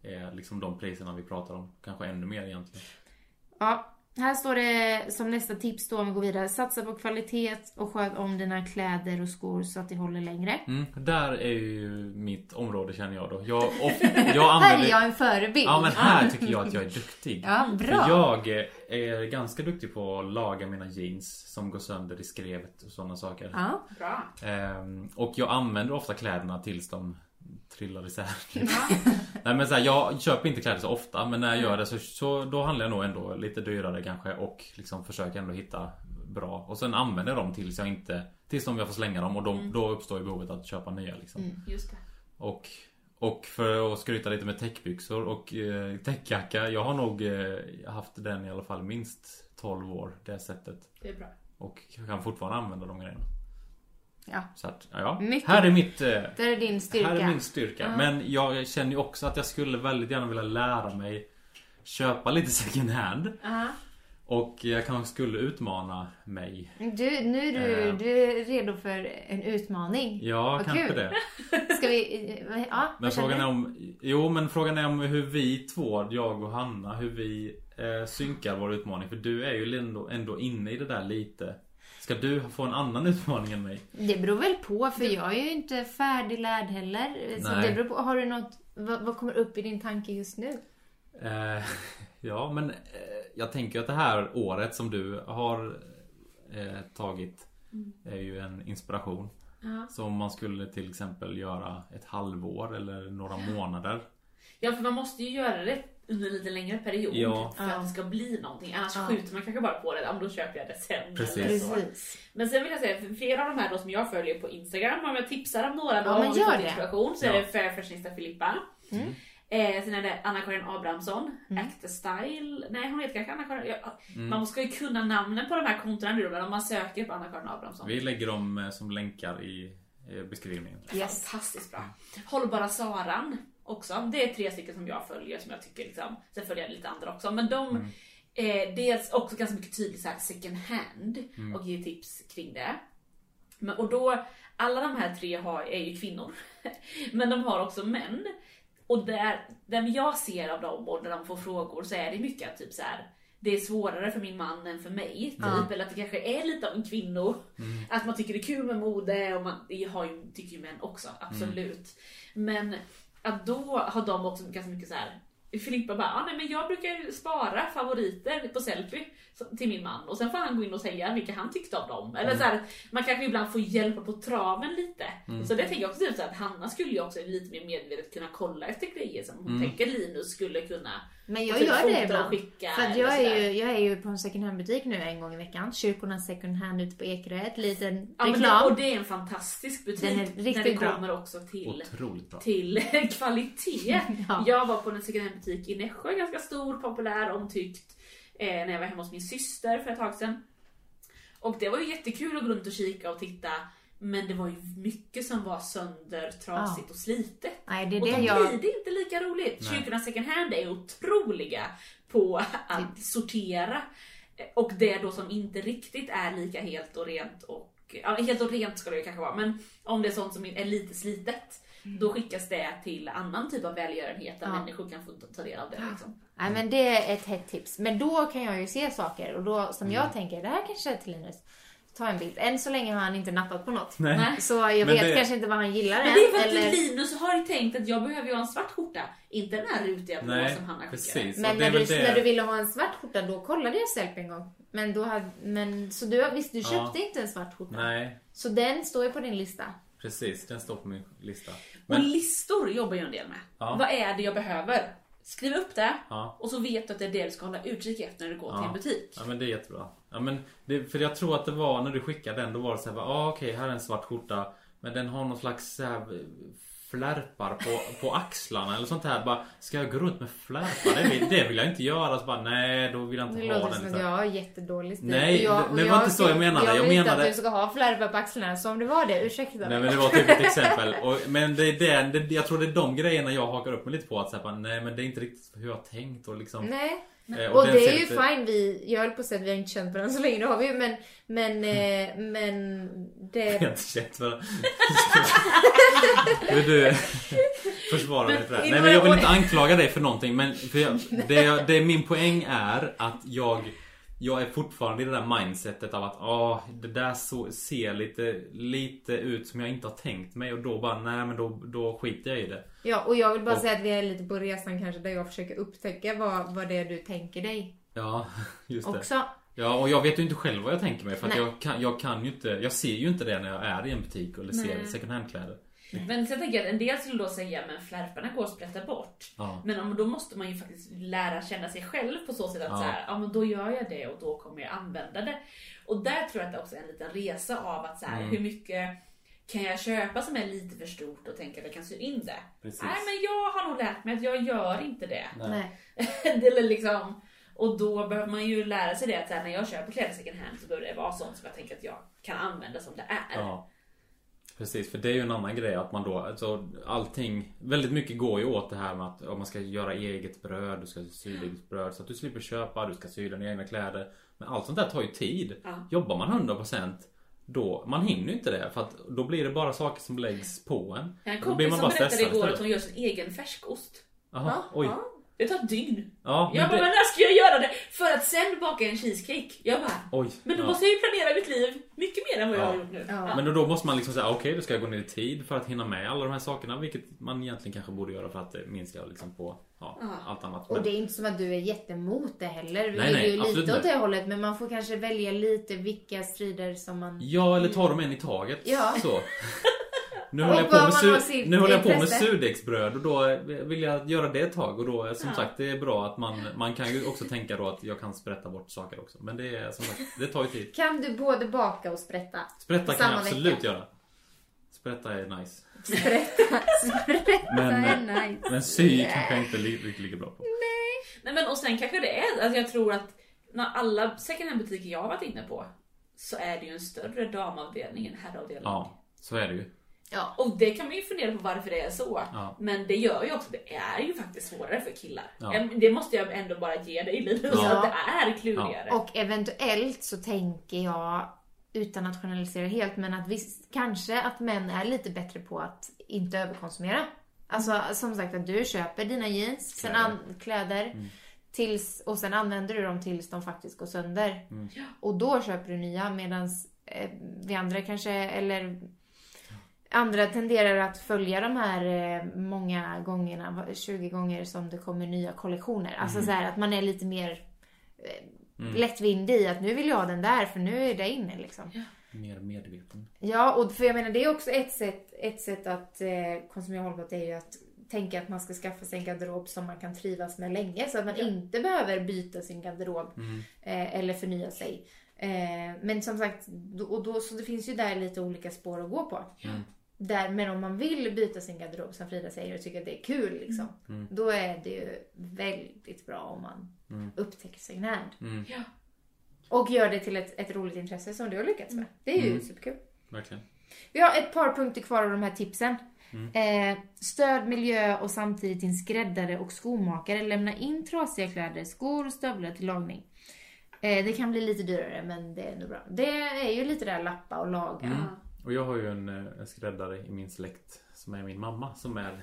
är liksom de priserna vi pratar om. Kanske ännu mer egentligen. Ja, här står det som nästa tips då om vi går vidare. Satsa på kvalitet och sköt om dina kläder och skor så att de håller längre. Mm, där är ju mitt område känner jag då. Jag, (laughs) of, jag Här är använder... jag en förebild. Ja men här tycker jag att jag är (laughs) duktig. Ja, För bra. jag är ganska duktig på att laga mina jeans som går sönder i skrevet och sådana saker. Ja. Bra. Ehm, och jag använder ofta kläderna tills de trillar isär. (laughs) Nej men så här, jag köper inte kläder så ofta men när jag gör det så, så då handlar jag nog ändå lite dyrare kanske och liksom försöker ändå hitta bra. Och sen använder jag dem tills jag inte Tills de jag får slänga dem och då, då uppstår ju behovet att köpa nya liksom. Just det. Och, Och för att skryta lite med täckbyxor och eh, täckjacka. Jag har nog eh, haft den i alla fall minst 12 år, det sättet. Det är bra. Och jag kan fortfarande använda de grejerna. Ja. Så att, ja. Mycket. Här är mitt... Eh, Det är din styrka. Här är min styrka. Men jag känner ju också att jag skulle väldigt gärna vilja lära mig köpa lite second hand. Ja. Och jag kanske skulle utmana mig. Du, nu är du, Eh. du är redo för en utmaning. Ja, Vad kanske kul. det. (laughs) Ska vi... eh, Ja, Men frågan är om... Jo, men frågan är om hur vi två, jag och Hanna, hur vi eh, synkar vår utmaning. För du är ju ändå, ändå inne i det där lite. Ska du få en annan utmaning än mig? Det beror väl på, för jag är ju inte färdiglärd heller. Så Nej. det beror på, har du något... Vad, vad kommer upp i din tanke just nu? Eh, (laughs) ja, men eh, jag tänker att det här året som du har eh, tagit är ju en inspiration. Ja. Så om man skulle till exempel göra ett halvår eller några månader. ja, för man måste ju göra det under en lite längre period Ja. för att det ska bli någonting. Annars Ja. skjuter man kanske bara på det. Ja, då köper jag det sen. Precis. Eller så. Precis. Men sen vill jag säga, för flera av de här då som jag följer på Instagram, om jag tipsar om några då Ja, men gör inspiration så Ja. är det Fair Fashionista Filippa. Mm. Eh, sen är det Anna-Karin Abrahamsson, Act Style. Nej hon heter kanske Anna-Karin. Ja, Mm. Man ska ju kunna namnen på de här kontona nu om man söker på Anna-Karin Abrahamsson. Vi lägger dem eh, som länkar i eh, beskrivningen. Yes. Fantastiskt bra. Hållbara Saran också. Det är tre stycken som jag följer som jag tycker liksom. Sen följer jag lite andra också. Men de Mm. eh, dels också ganska mycket tydligt så här second hand Mm. och ger tips kring det. Men, och då, alla de här tre har, är ju kvinnor. (laughs) Men de har också män. Och där, där jag ser av dem och när de får frågor så är det mycket typ så här. Det är svårare för min man än för mig. Typ. Ja. Eller att det kanske är lite av en kvinno. Att man tycker det är kul med mode och man, det har ju, tycker ju män också, absolut. Men att då har de också ganska mycket så här. Filippa bara, ah, nej men jag brukar spara favoriter på selfie till min man och sen får han gå in och säga vilka han tyckte om dem. Eller så här, man kanske ibland får hjälpa på traven lite. Så det tänker jag också typ så att Hanna skulle ju också lite mer medvetet kunna kolla efter grejer som hon tänker Linus skulle kunna Men jag typ gör det ibland. skicka För att jag, är ju, jag är ju på en second hand butik nu en gång i veckan. Kyrkornas second hand ute på Ekerö. Ett liten Ja, men det, reklam. och det är en fantastisk butik. Den är riktigt när det bra. kommer också till till (laughs) kvalitet. (laughs) Ja. Jag var på en second hand butik i Nässjö, ganska stor, populär, omtyckt. Eh, när jag var hemma hos min syster för ett tag sedan. Och det var ju jättekul att gå runt och kika och titta. Men det var ju mycket som var sönder, trasigt och slitet. Nej, det är och det då jag... blir det inte lika roligt. Nej. Kyrkornas second hand är otroliga på att sortera. Och det då som inte riktigt är lika helt och rent och ja, helt och rent ska det ju kanske vara, men om det är sånt som är lite slitet då skickas det till annan typ av välgörenhet där Ja. människor kan få ta del av det. Liksom. Nej men det är ett hett tips. Men då kan jag ju se saker och då som Mm. jag tänker, det här kanske är till Linus. Ta en bild. Än så länge har han inte nappat på något. Nej. Så jag Men vet det- kanske inte vad han gillar Men än. det är för att eller... Linus har tänkt att jag behöver ju ha en svart skjorta, inte den här rutiga blå Nej, som Hanna skickade. precis. Men Och när du, det- när du ville ha en svart skjorta då kollade jag Selp en gång. Men då hade, men, så du, visst, du Ja. köpte inte en svart skjorta? Nej, Så den står ju på din lista. precis. Den står på min lista. Och Men, listor jobbar jag en del med. Ja. Vad är det jag behöver? Skriv upp det ja. och så vet du att det är det du ska hålla utkik efter när du går till Ja. en butik. Ja men det är jättebra. Ja, men det, för jag tror att det var när du skickade den, då var det såhär, ah, okej här är en svart skjorta. Men den har någon slags så här, flärpar på, på axlarna eller sånt här. Bara, ska jag gå runt med flärpar? Det vill, det vill jag inte göra. Så bara, nej då vill jag inte Det ha låter den. som att jag har jättedålig stil. Nej, jag, det- det var inte så jag menade. Jag Jag vill inte menade- att du ska ha flärpar på axlarna. Så om det var det, ursäkta Nej mig. men det var typ ett exempel. Och, men det är den, det, jag tror det är de grejerna jag hakar upp mig lite på. Att säga, nej men det är inte riktigt hur jag har tänkt och liksom. Nej. Eh, Och, den det är ju lite- fine, vi, jag höll på att säga att vi har inte känt varandra så länge, det har vi ju men, men, eh, men Jag har det... inte känt för (laughs) Vill du försvara mig för det här? Nej men jag vill inte anklaga dig för någonting men för jag, (laughs) det, det min poäng är att jag jag är fortfarande i det där mindsetet av att ah, det där så, ser lite, lite ut som jag inte har tänkt mig och då bara nej men då, då skiter jag i det. Ja, och jag vill bara Och- säga att vi är lite på resan kanske där jag försöker upptäcka vad, vad det är du tänker dig Ja, (laughs) just det. också. Ja, och jag vet ju inte själv vad jag tänker mig för jag kan, jag kan ju inte, jag ser ju inte det när jag är i en butik eller ser Nej. second hand-kläder. Men sen tänker jag att en del skulle då säga men flärparna går att sprätta bort. Ja. Men om, då måste man ju faktiskt lära känna sig själv på så sätt att Ja. så här, ja men då gör jag det och då kommer jag använda det. Och där tror jag att det också är en liten resa av att så här, Mm. hur mycket kan jag köpa som är lite för stort och tänka att jag kan sy in det? Precis. Nej men jag har nog lärt mig att jag gör inte det. Nej. Nej. (laughs) det är liksom, och då behöver man ju lära sig det att så här, när jag köper kläder second hand så behöver det vara sånt som jag tänker att jag kan använda som det är. Ja. Precis, för det är ju en annan grej att man då, alltså allting, väldigt mycket går ju åt det här med att om man ska göra eget bröd, du ska sy eget bröd så att du slipper köpa, du ska sy dina egna kläder. Men allt sånt där tar ju tid. Ja. Jobbar man 100% då, man hinner ju inte det för att då blir det bara saker som läggs på en. Har en Då blir kompis som berättade igår att hon gör sin egen färskost. Jaha, oj. Ja, det tar ett dygn. Ja, Jag men bara, men det, när ska jag göra det? För att sen baka en cheesecake. Jag bara, oj. men då ja. måste jag ju planera mitt liv mycket mer än vad jag Ja. har gjort nu. Ja. Men då, då måste man liksom säga okej, då ska jag gå ner i tid för att hinna med alla de här sakerna. Vilket man egentligen kanske borde göra för att det minskar liksom på ja, Ja. allt annat. Och Men- det är inte som att du är jättemot det heller. Vi Nej, nej, ju lite åt inte. det hållet men man får kanske välja lite vilka strider som man... Ja, eller ta dem en i taget. Ja. Så. (laughs) Nu håller jag på med, su- nu håller jag på med surdegsbröd och då vill jag göra det ett tag. Och då, som Ja. sagt, det är bra att man, man kan ju också tänka då att jag kan sprätta bort saker också. Men det är som sagt, det tar ju tid. Kan du både baka och sprätta? Sprätta kan jag absolut vecka. göra. Sprätta är nice. Sprätta, sprätta Men- är nice. Men sy kanske jag inte riktigt ligger bra på. Nej men och sen kanske det är, alltså jag tror att när alla second hand butiker jag har varit inne på så är det ju en större damavdelning än herravdelning. Ja, så är det ju. Ja. Och det kan man ju fundera på varför det är så. Ja. Men det gör ju också, det är ju faktiskt svårare för killar. Ja. Det måste jag ändå bara ge dig lite, så Ja. att det är klurigare. Och eventuellt så tänker jag, utan att generalisera helt, men att visst, kanske att män är lite bättre på att inte överkonsumera. Alltså som sagt att du köper dina jeans, sen Kläder. an, kläder tills, och sen använder du dem tills de faktiskt går sönder. Mm. Och då köper du nya medan eh, vi andra kanske, eller andra tenderar att följa de här eh, många gångerna, va- 20 gånger som det kommer nya kollektioner. Alltså så här att man är lite mer eh, Mm. lättvindig i att nu vill jag ha den där för nu är det inne liksom. Mer medveten. Ja, och för jag menar det är också ett sätt, ett sätt att eh, konsumera hållbart är ju att tänka att man ska skaffa sig en garderob som man kan trivas med länge så att man Ja. inte behöver byta sin garderob Mm. eh, eller förnya sig. Eh, men som sagt, då- och då, så det finns ju där lite olika spår att gå på. Mm. Där, men om man vill byta sin garderob som Frida säger och tycker att det är kul liksom. Mm. Då är det ju väldigt bra om man Mm. upptäcker second hand. Mm. Och gör det till ett, ett roligt intresse som du har lyckats med. Det är ju Mm. superkul. Verkligen. Vi har ett par punkter kvar av de här tipsen. Mm. Eh, stöd miljö och samtidigt din skräddare och skomakare. Lämna in trasiga kläder, skor och stövlar till lagning. Eh, det kan bli lite dyrare men det är nog bra. Det är ju lite där lappa och laga. Mm. Och jag har ju en, eh, en skräddare i min släkt som är min mamma som är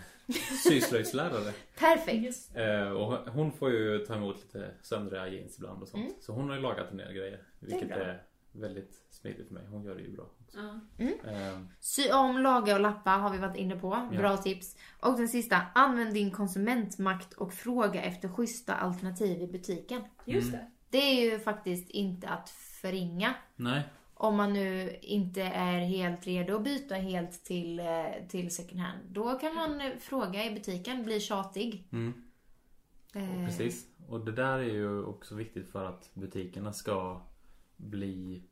syslöjdslärare. (laughs) Perfekt. Eh, och hon får ju ta emot lite söndriga jeans ibland och sånt. Mm. Så hon har ju lagat en del grejer. Vilket bra. är, väldigt smidigt för mig. Hon gör det ju bra. Också. Ja. Eh, Sy om, laga och lappa har vi varit inne på. Ja. Bra tips. Och den sista. Använd din konsumentmakt och fråga efter schyssta alternativ i butiken. Just det. Det är ju faktiskt inte att förringa. nej. Om man nu inte är helt redo att byta helt till, eh, till second hand. Då kan man fråga i butiken, bli tjatig. Mm. Eh, Precis. Och det där är ju också viktigt för att butikerna ska bli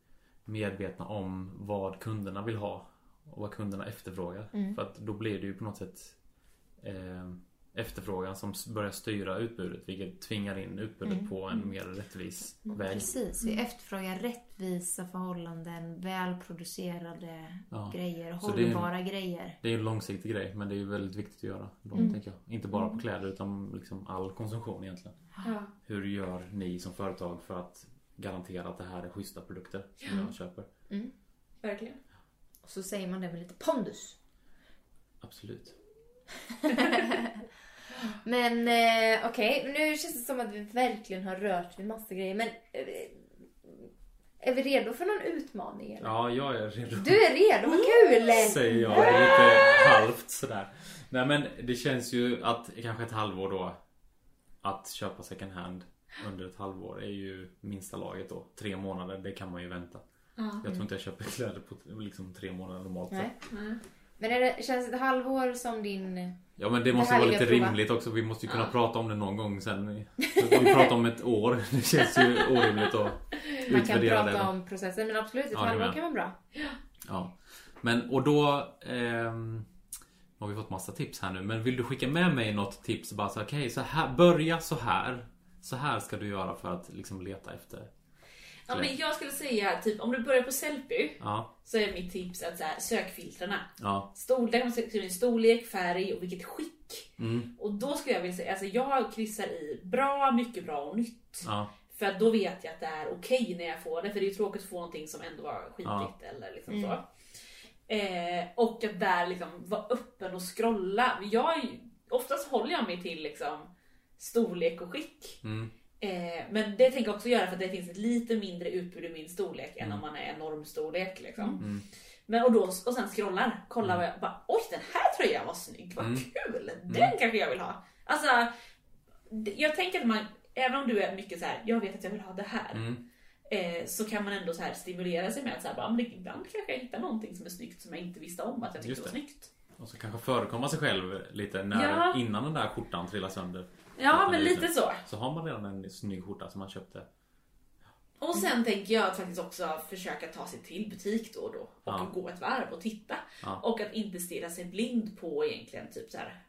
medvetna om vad kunderna vill ha. Och vad kunderna efterfrågar. Mm. För att då blir det ju på något sätt eh, efterfrågan som börjar styra utbudet. Vilket tvingar in utbudet Mm. på en mer rättvis väg. Precis, vi efterfrågar rättvisa förhållanden, välproducerade Ja. grejer, Så det en- hållbara grejer. Det är en långsiktig grej men det är ju väldigt viktigt att göra. Då, Mm. tänker jag. Inte bara på kläder utan liksom all konsumtion egentligen. Ja. Hur gör ni som företag för att garantera att det här är schyssta produkter som jag köper? Verkligen. Och så säger man det med lite pondus. Absolut. (laughs) (laughs) Men eh, okej, nu känns det som att vi verkligen har rört vid massa grejer. Men eh, är vi redo för någon utmaning? Eller? Ja, jag är redo. Du är redo, vad kul! Säger jag lite halvt sådär. Nej men det känns ju att kanske ett halvår då Att köpa second hand under ett halvår är ju minsta laget då. Tre månader, det kan man ju vänta. Ja. Jag tror inte jag köper kläder på liksom tre månader normalt Nej. sett. Men är det, känns ett halvår som din... Ja men det Det måste vara lite rimligt också. Vi måste ju kunna Ja. prata om det någon gång sen. (laughs) Vi pratar om ett år. (laughs) Det känns ju orimligt att Man kan utvärdera prata det. om processen men absolut ett Ja, det halvår kan vara bra. Ja. Men och då ehm, har vi fått massa tips här nu. Men vill du skicka med mig något tips? Bara så okej, så här, börja så här. Så här ska du göra för att liksom leta efter. Ja, men jag skulle säga typ om du börjar på Sellpy Ja, så är mitt tips att så här, sökfiltrarna. ja, Storlek, där kan man in storlek, färg och vilket skick. mm, Och då skulle jag vilja säga, alltså jag kryssar i bra, mycket bra och nytt. ja, För att då vet jag att det är okej när jag får det. För det är ju tråkigt att få någonting som ändå var skitigt Ja. eller liksom så. Eh, och att där liksom vara öppen och scrolla. Jag, oftast håller jag mig till liksom storlek och skick. mm, Eh, men det tänker jag också göra för att det finns ett lite mindre utbud i min storlek än om man är normstorlek. Liksom. mm. Men och, då, och sen scrollar, kollar vad jag bara oj den här tröjan var snygg, vad Mm. kul! Den kanske jag vill ha. Alltså, jag tänker att man, även om du är mycket så här, jag vet att jag vill ha det här. Mm. Eh, så kan man ändå så här stimulera sig med att så här, bara, men ibland kanske jag hittar någonting som är snyggt som jag inte visste om att jag tyckte var snyggt. Och så kanske förekomma sig själv lite när, Ja. innan den där skjortan trillar sönder. Ja, men lite så. Så har man redan en snygg skjorta som man köpte. Och sen tänker jag att faktiskt också försöka ta sig till butik då och då och Ja. gå ett varv och titta. Ja. Och att inte stirra sig blind på egentligen typ så här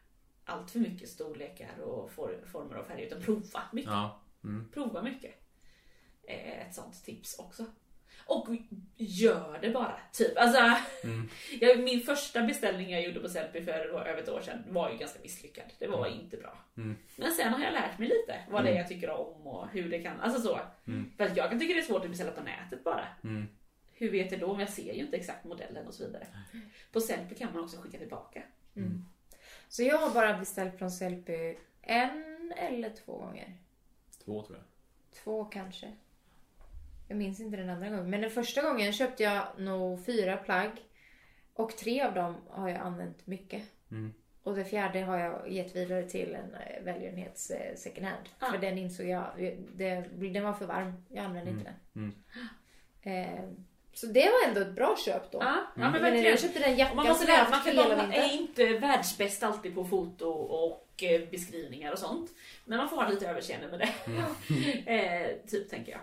allt för mycket storlekar och for, former och färger utan prova mycket. Ja. Mm. Prova mycket. Eh, Ett sånt tips också. Och gör det bara, typ. Alltså, Mm. (laughs) jag, min första beställning jag gjorde på Sellpy för över ett år sedan var ju ganska misslyckad. Det var inte bra. Mm. Men sen har jag lärt mig lite vad det är jag tycker om och hur det kan, alltså så. Mm. För att jag kan tycka det är svårt att beställa på nätet bara. Mm. Hur vet jag då? Men jag ser ju inte exakt modellen och så vidare. På Sellpy kan man också skicka tillbaka. Så jag har bara beställt från Sellpy en eller två gånger. Två tror jag. Två kanske. Jag minns inte den andra gången. Men den första gången köpte jag nog fyra plagg. Och tre av dem har jag använt mycket. Mm. Och det fjärde har jag gett vidare till en eh, välgörenhets eh, second hand. Ah. För den insåg jag, det, den var för varm. Jag använde inte den. Mm. Eh, så det var ändå ett bra köp då. Ja, ja men jag köpte den jackan man måste som jag man haft kan hela man vintern. är inte världsbäst alltid på foto och eh, beskrivningar och sånt. Men man får ha lite överseende med det. (laughs) eh, typ tänker jag.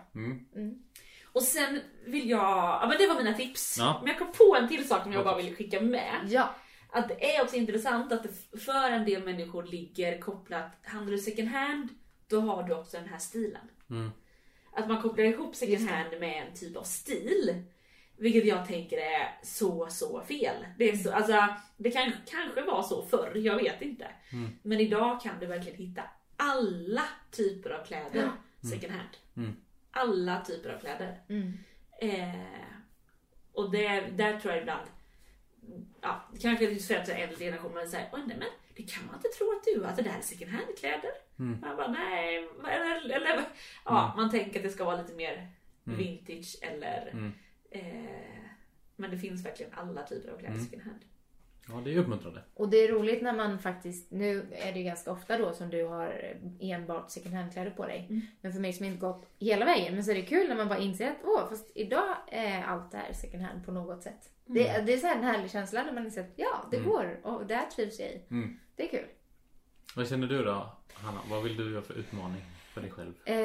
Mm. Och sen vill jag, ja men det var mina tips. Ja. Men jag kom på en till sak som jag bara vill skicka med. Ja. Att det är också intressant att det för en del människor ligger kopplat, handlar du second hand, då har du också den här stilen. Mm. Att man kopplar ihop second hand med en typ av stil. Vilket jag tänker är så, så fel. Det, är så, alltså, det kan kanske var så förr, jag vet inte. Men idag kan du verkligen hitta alla typer av kläder second hand. Mm. Alla typer av kläder. Mm. Eh, och det, där tror jag ibland, ja, kanske jag är äldre generation, men säger oj nej men det kan man inte tro att du, att det där är second hand kläder. Mm. Man bara nej, eller, eller ja, man tänker att det ska vara lite mer vintage eller Mm. eh, men det finns verkligen alla typer av kläder Mm. second hand. Ja, det är uppmuntrande. Och det är roligt när man faktiskt, nu är det ju ganska ofta då som du har enbart second hand-kläder på dig. Mm. Men för mig som inte gått hela vägen, men så är det kul när man bara inser att åh, fast idag är allt det här second hand på något sätt. Det, det är så här en härlig känsla när man inser att ja, det går och det här trivs jag i. Mm. Det är kul. Vad känner du då, Hanna? Vad vill du göra för utmaning för dig själv? Eh,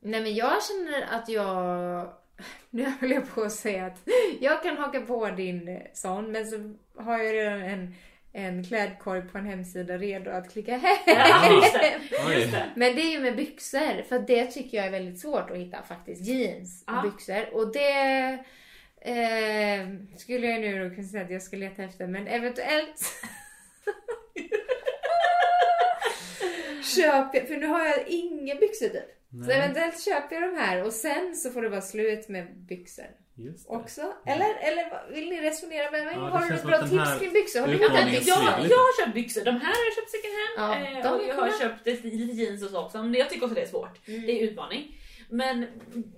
nej men jag känner att jag... (laughs) Nu höll jag på att säga att jag kan haka på din eh, sån men så har jag redan en, en klädkorg på en hemsida redo att klicka hem. Ja, just det. Oj. (laughs) Just det. Men det är ju med byxor, för det tycker jag är väldigt svårt att hitta faktiskt. Jeans och Ja. byxor. Och det eh, skulle jag nu då kunna säga att jag ska leta efter, men eventuellt (laughs) köper jag, för nu har jag inga byxor typ. Så Nej. eventuellt köper jag de här och sen så får det vara slut med byxor Just det. också. Eller, eller vad- vill ni resonera med mig? Ja, har du något bra tips kring byxor? Har du Jag, jag har köpt byxor, de här har jag köpt second hand. Ja, eh, de och jag har coola. köpt lite jeans och så också. Men jag tycker också det är svårt. Mm. Det är utmaning. Men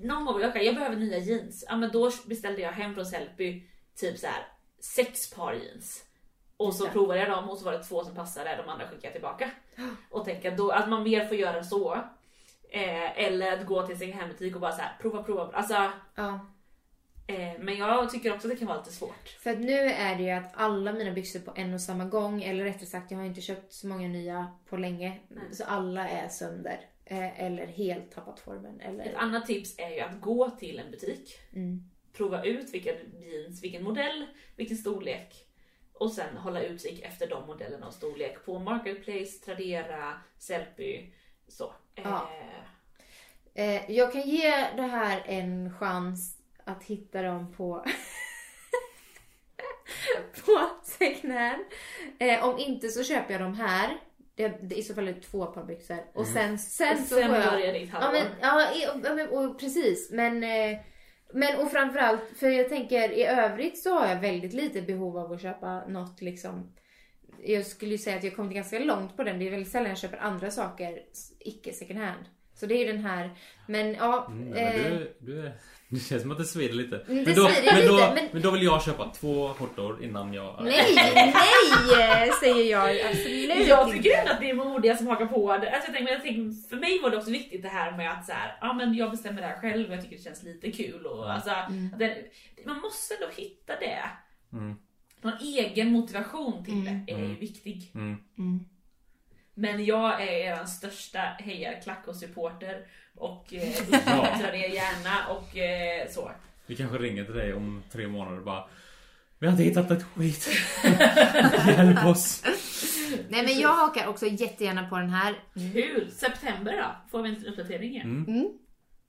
någon gång, okay, jag behöver nya jeans. Ja men då beställde jag hem från Sellpy typ så här sex par jeans. Och så Ja. provade jag dem och så var det två som passade, de andra skickade jag tillbaka. Och tänka då, att man mer får göra så. Eh, eller att gå till sin hembutik och bara så här, prova, prova. Alltså, Ja. eh, men jag tycker också att det kan vara lite svårt. För att nu är det ju att alla mina byxor på en och samma gång, eller rättare sagt jag har inte köpt så många nya på länge. Så alla är sönder. Eh, eller helt tappat formen. Ett Eller... annat tips är ju att gå till en butik. Mm. prova ut vilka jeans, vilken modell, vilken storlek och sen hålla utkik efter de modellerna och storlek på Marketplace, Tradera, Sellpy. Så. Ja. Eh, Eh, jag kan ge det här en chans att hitta dem på (laughs) på second hand. Eh, om inte så köper jag dem här. Det, det, I så fall är det två par byxor. Och sen, sen, och så sen får jag... börjar ditt Ja, halvår. men, ja, och, ja, men, och, precis. Men, eh, men och framförallt, för jag tänker i övrigt så har jag väldigt lite behov av att köpa något liksom. Jag skulle ju säga att jag kommit ganska långt på den. Det är väldigt sällan jag köper andra saker icke second hand. Så det är ju den här. Men ja. Mm, eh, men du, du är, (laughs) det känns som att det svider lite. det men, då, svider men, då, lite, men- men då vill jag köpa två skjortor innan jag... Nej, nej säger jag absolut Jag tycker inte. ändå att det är modiga som hakar på det. Alltså jag tänker, men jag tänker, för mig var det också viktigt det här med att så här, ja, men jag bestämmer det här själv och jag tycker det känns lite kul. Och, alltså, att det, man måste ändå hitta det. Mm. Någon egen motivation till det är ju Mm. viktig. Mm. Men jag är er största heja Klacko-supporter och eh, (laughs) Ja. uppmuntrar er gärna och eh, så. Vi kanske ringer till dig om tre månader och bara Vi har inte hittat ett skit. (laughs) Hjälp oss. Nej men jag hakar också jättegärna på den här. Kul! September då? Får vi en uppdatering igen? Mm.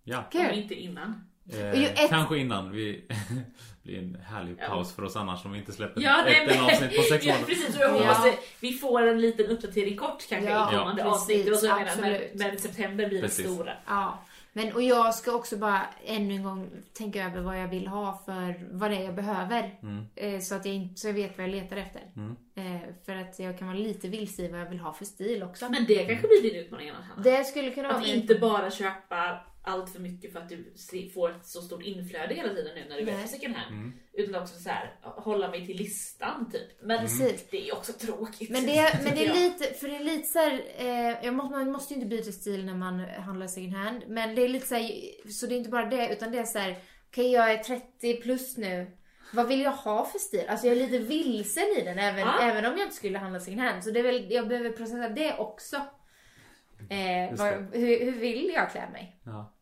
Ja. Om Kul. inte innan. Eh, Och ett- Kanske innan. Vi (laughs) blir en härlig Ja. paus för oss annars om vi inte släpper Ja, nej, ett en men, avsnitt på sex (laughs) ja, månader. precis. Och jag hoppas Ja. att vi får en liten uppdatering kort kanske Ja, i kommande precis, avsnitt. Och så jag menar, men, men september blir det Precis. stora. Ja. Men och jag ska också bara ännu en gång tänka över vad jag vill ha för vad det är jag behöver. Mm. Eh, så att jag inte så jag vet vad jag letar efter. Mm. Eh, för att jag kan vara lite vilse i vad jag vill ha för stil också. Men det kanske blir din utmaning Hanna. det skulle kunna vara Att inte bara köpa allt för mycket för att du får ett så stort inflöde hela tiden nu när du är Nej. på second hand. Mm. Utan också så här, hålla mig till listan typ. Men Precis. det är också tråkigt. Men det, men det är (laughs) lite, för det är lite så här, eh, jag måste, man måste ju inte byta stil när man handlar second hand. Men det är lite så här, så det är inte bara det, utan det är så här, okej jag är 30 plus nu. Vad vill jag ha för stil? Alltså jag är lite vilsen i den även, Ja. även om jag inte skulle handla second hand. Så det är väl, jag behöver processa det också. Eh, vad, hur, hur vill jag klä mig? Ja.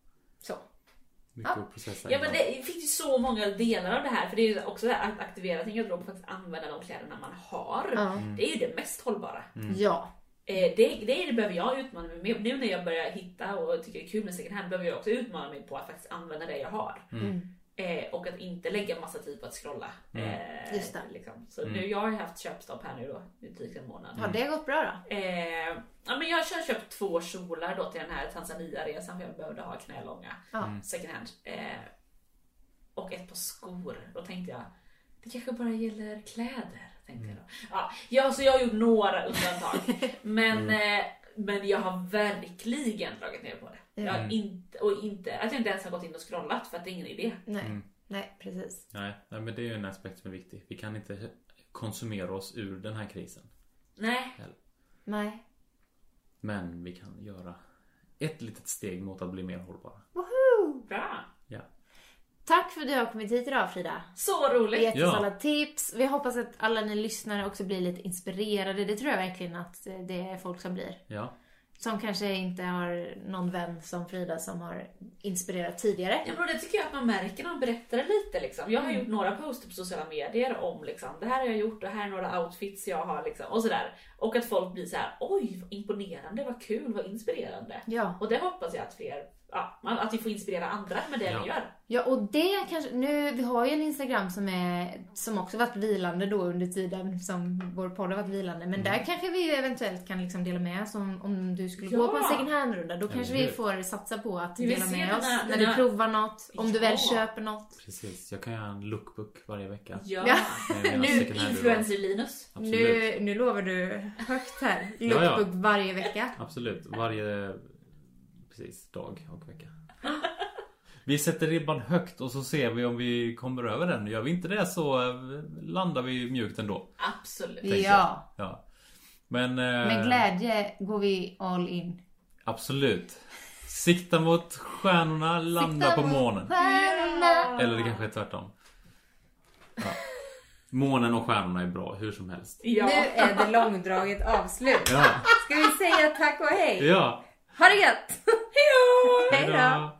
Mycket Ja. att processa Ja men det finns ju så många delar av det här. För det är ju också det här att aktivera sin garderob och faktiskt använda de kläderna man har. Ja. Det är ju det mest hållbara. Ja. Eh, det, det, det behöver jag utmana mig med. Nu när jag börjar hitta och tycker det är kul med second hand behöver jag också utmana mig på att faktiskt använda det jag har. Mm. Eh, och att inte lägga massa tid på att scrolla. Mm. Eh, Just det. Liksom. Så Mm. nu, jag har haft köpstopp här nu då i drygt en månad. Har det gått bra då? Eh, ja, men jag har köpt två kjolar då till den här Tanzania-resan för jag behövde ha knälånga. Mm. second hand. Eh, och ett par skor. Då tänkte jag, det kanske bara gäller kläder. Tänkte jag då. Ja, ja, så jag har gjort några undantag. (laughs) men, eh, men jag har verkligen dragit ner på det. Jag har inte, och inte, att jag inte ens har gått in och scrollat för att det är ingen idé. Nej. Mm. Nej, precis. Nej, nej, men det är ju en aspekt som är viktig. Vi kan inte konsumera oss ur den här krisen. Nej, Nej. Men vi kan göra ett litet steg mot att bli mer hållbara. Woho! bra. Ja. Tack för att du har kommit hit idag Frida. Så roligt. Gett oss Ja. alla tips. Vi hoppas att alla ni lyssnare också blir lite inspirerade. Det tror jag verkligen att eh, det är folk som blir. Ja. Som kanske inte har någon vän som Frida som har inspirerat tidigare. Ja, men det tycker jag att man märker när man berättar det lite. Liksom. Jag har gjort några poster på sociala medier om liksom, det här har jag gjort och här är några outfits jag har. Liksom, och sådär. Och att folk blir så här: oj vad imponerande, vad kul, vad inspirerande. Ja. Och det hoppas jag att fler, ja, att vi får inspirera andra med det Ja. vi gör. Ja, och det kanske, nu, vi har ju en Instagram som är, som också varit vilande då under tiden som vår podd har varit vilande. Men där kanske vi eventuellt kan liksom dela med oss om, om du skulle gå Ja. på en second hand-runda. Då kanske vi får satsa på att dela med oss när du provar något. Om du väl köper något. Precis. Jag kan göra en lookbook varje vecka. Ja. Nu. Influencer-Linus. Absolut. Nu, nu lovar du högt här. Ja, ja. Lookbook varje vecka. Absolut. Varje precis, dag och vecka. (laughs) Vi sätter ribban högt och så ser vi om vi kommer över den. Gör vi inte det så eh, landar vi mjukt ändå. Absolut. Ja. Ja. Men... eh, Med glädje går vi all in. Absolut. Sikta mot stjärnorna, landa Sikta på månen. stjärnorna. Eller det kanske är tvärtom. Ja. Månen och stjärnorna är bra hur som helst. Ja. Nu är det långdraget avslut. Ja. Ska vi säga tack och hej? Ja. Ha det gött! Hejdå! Hej då!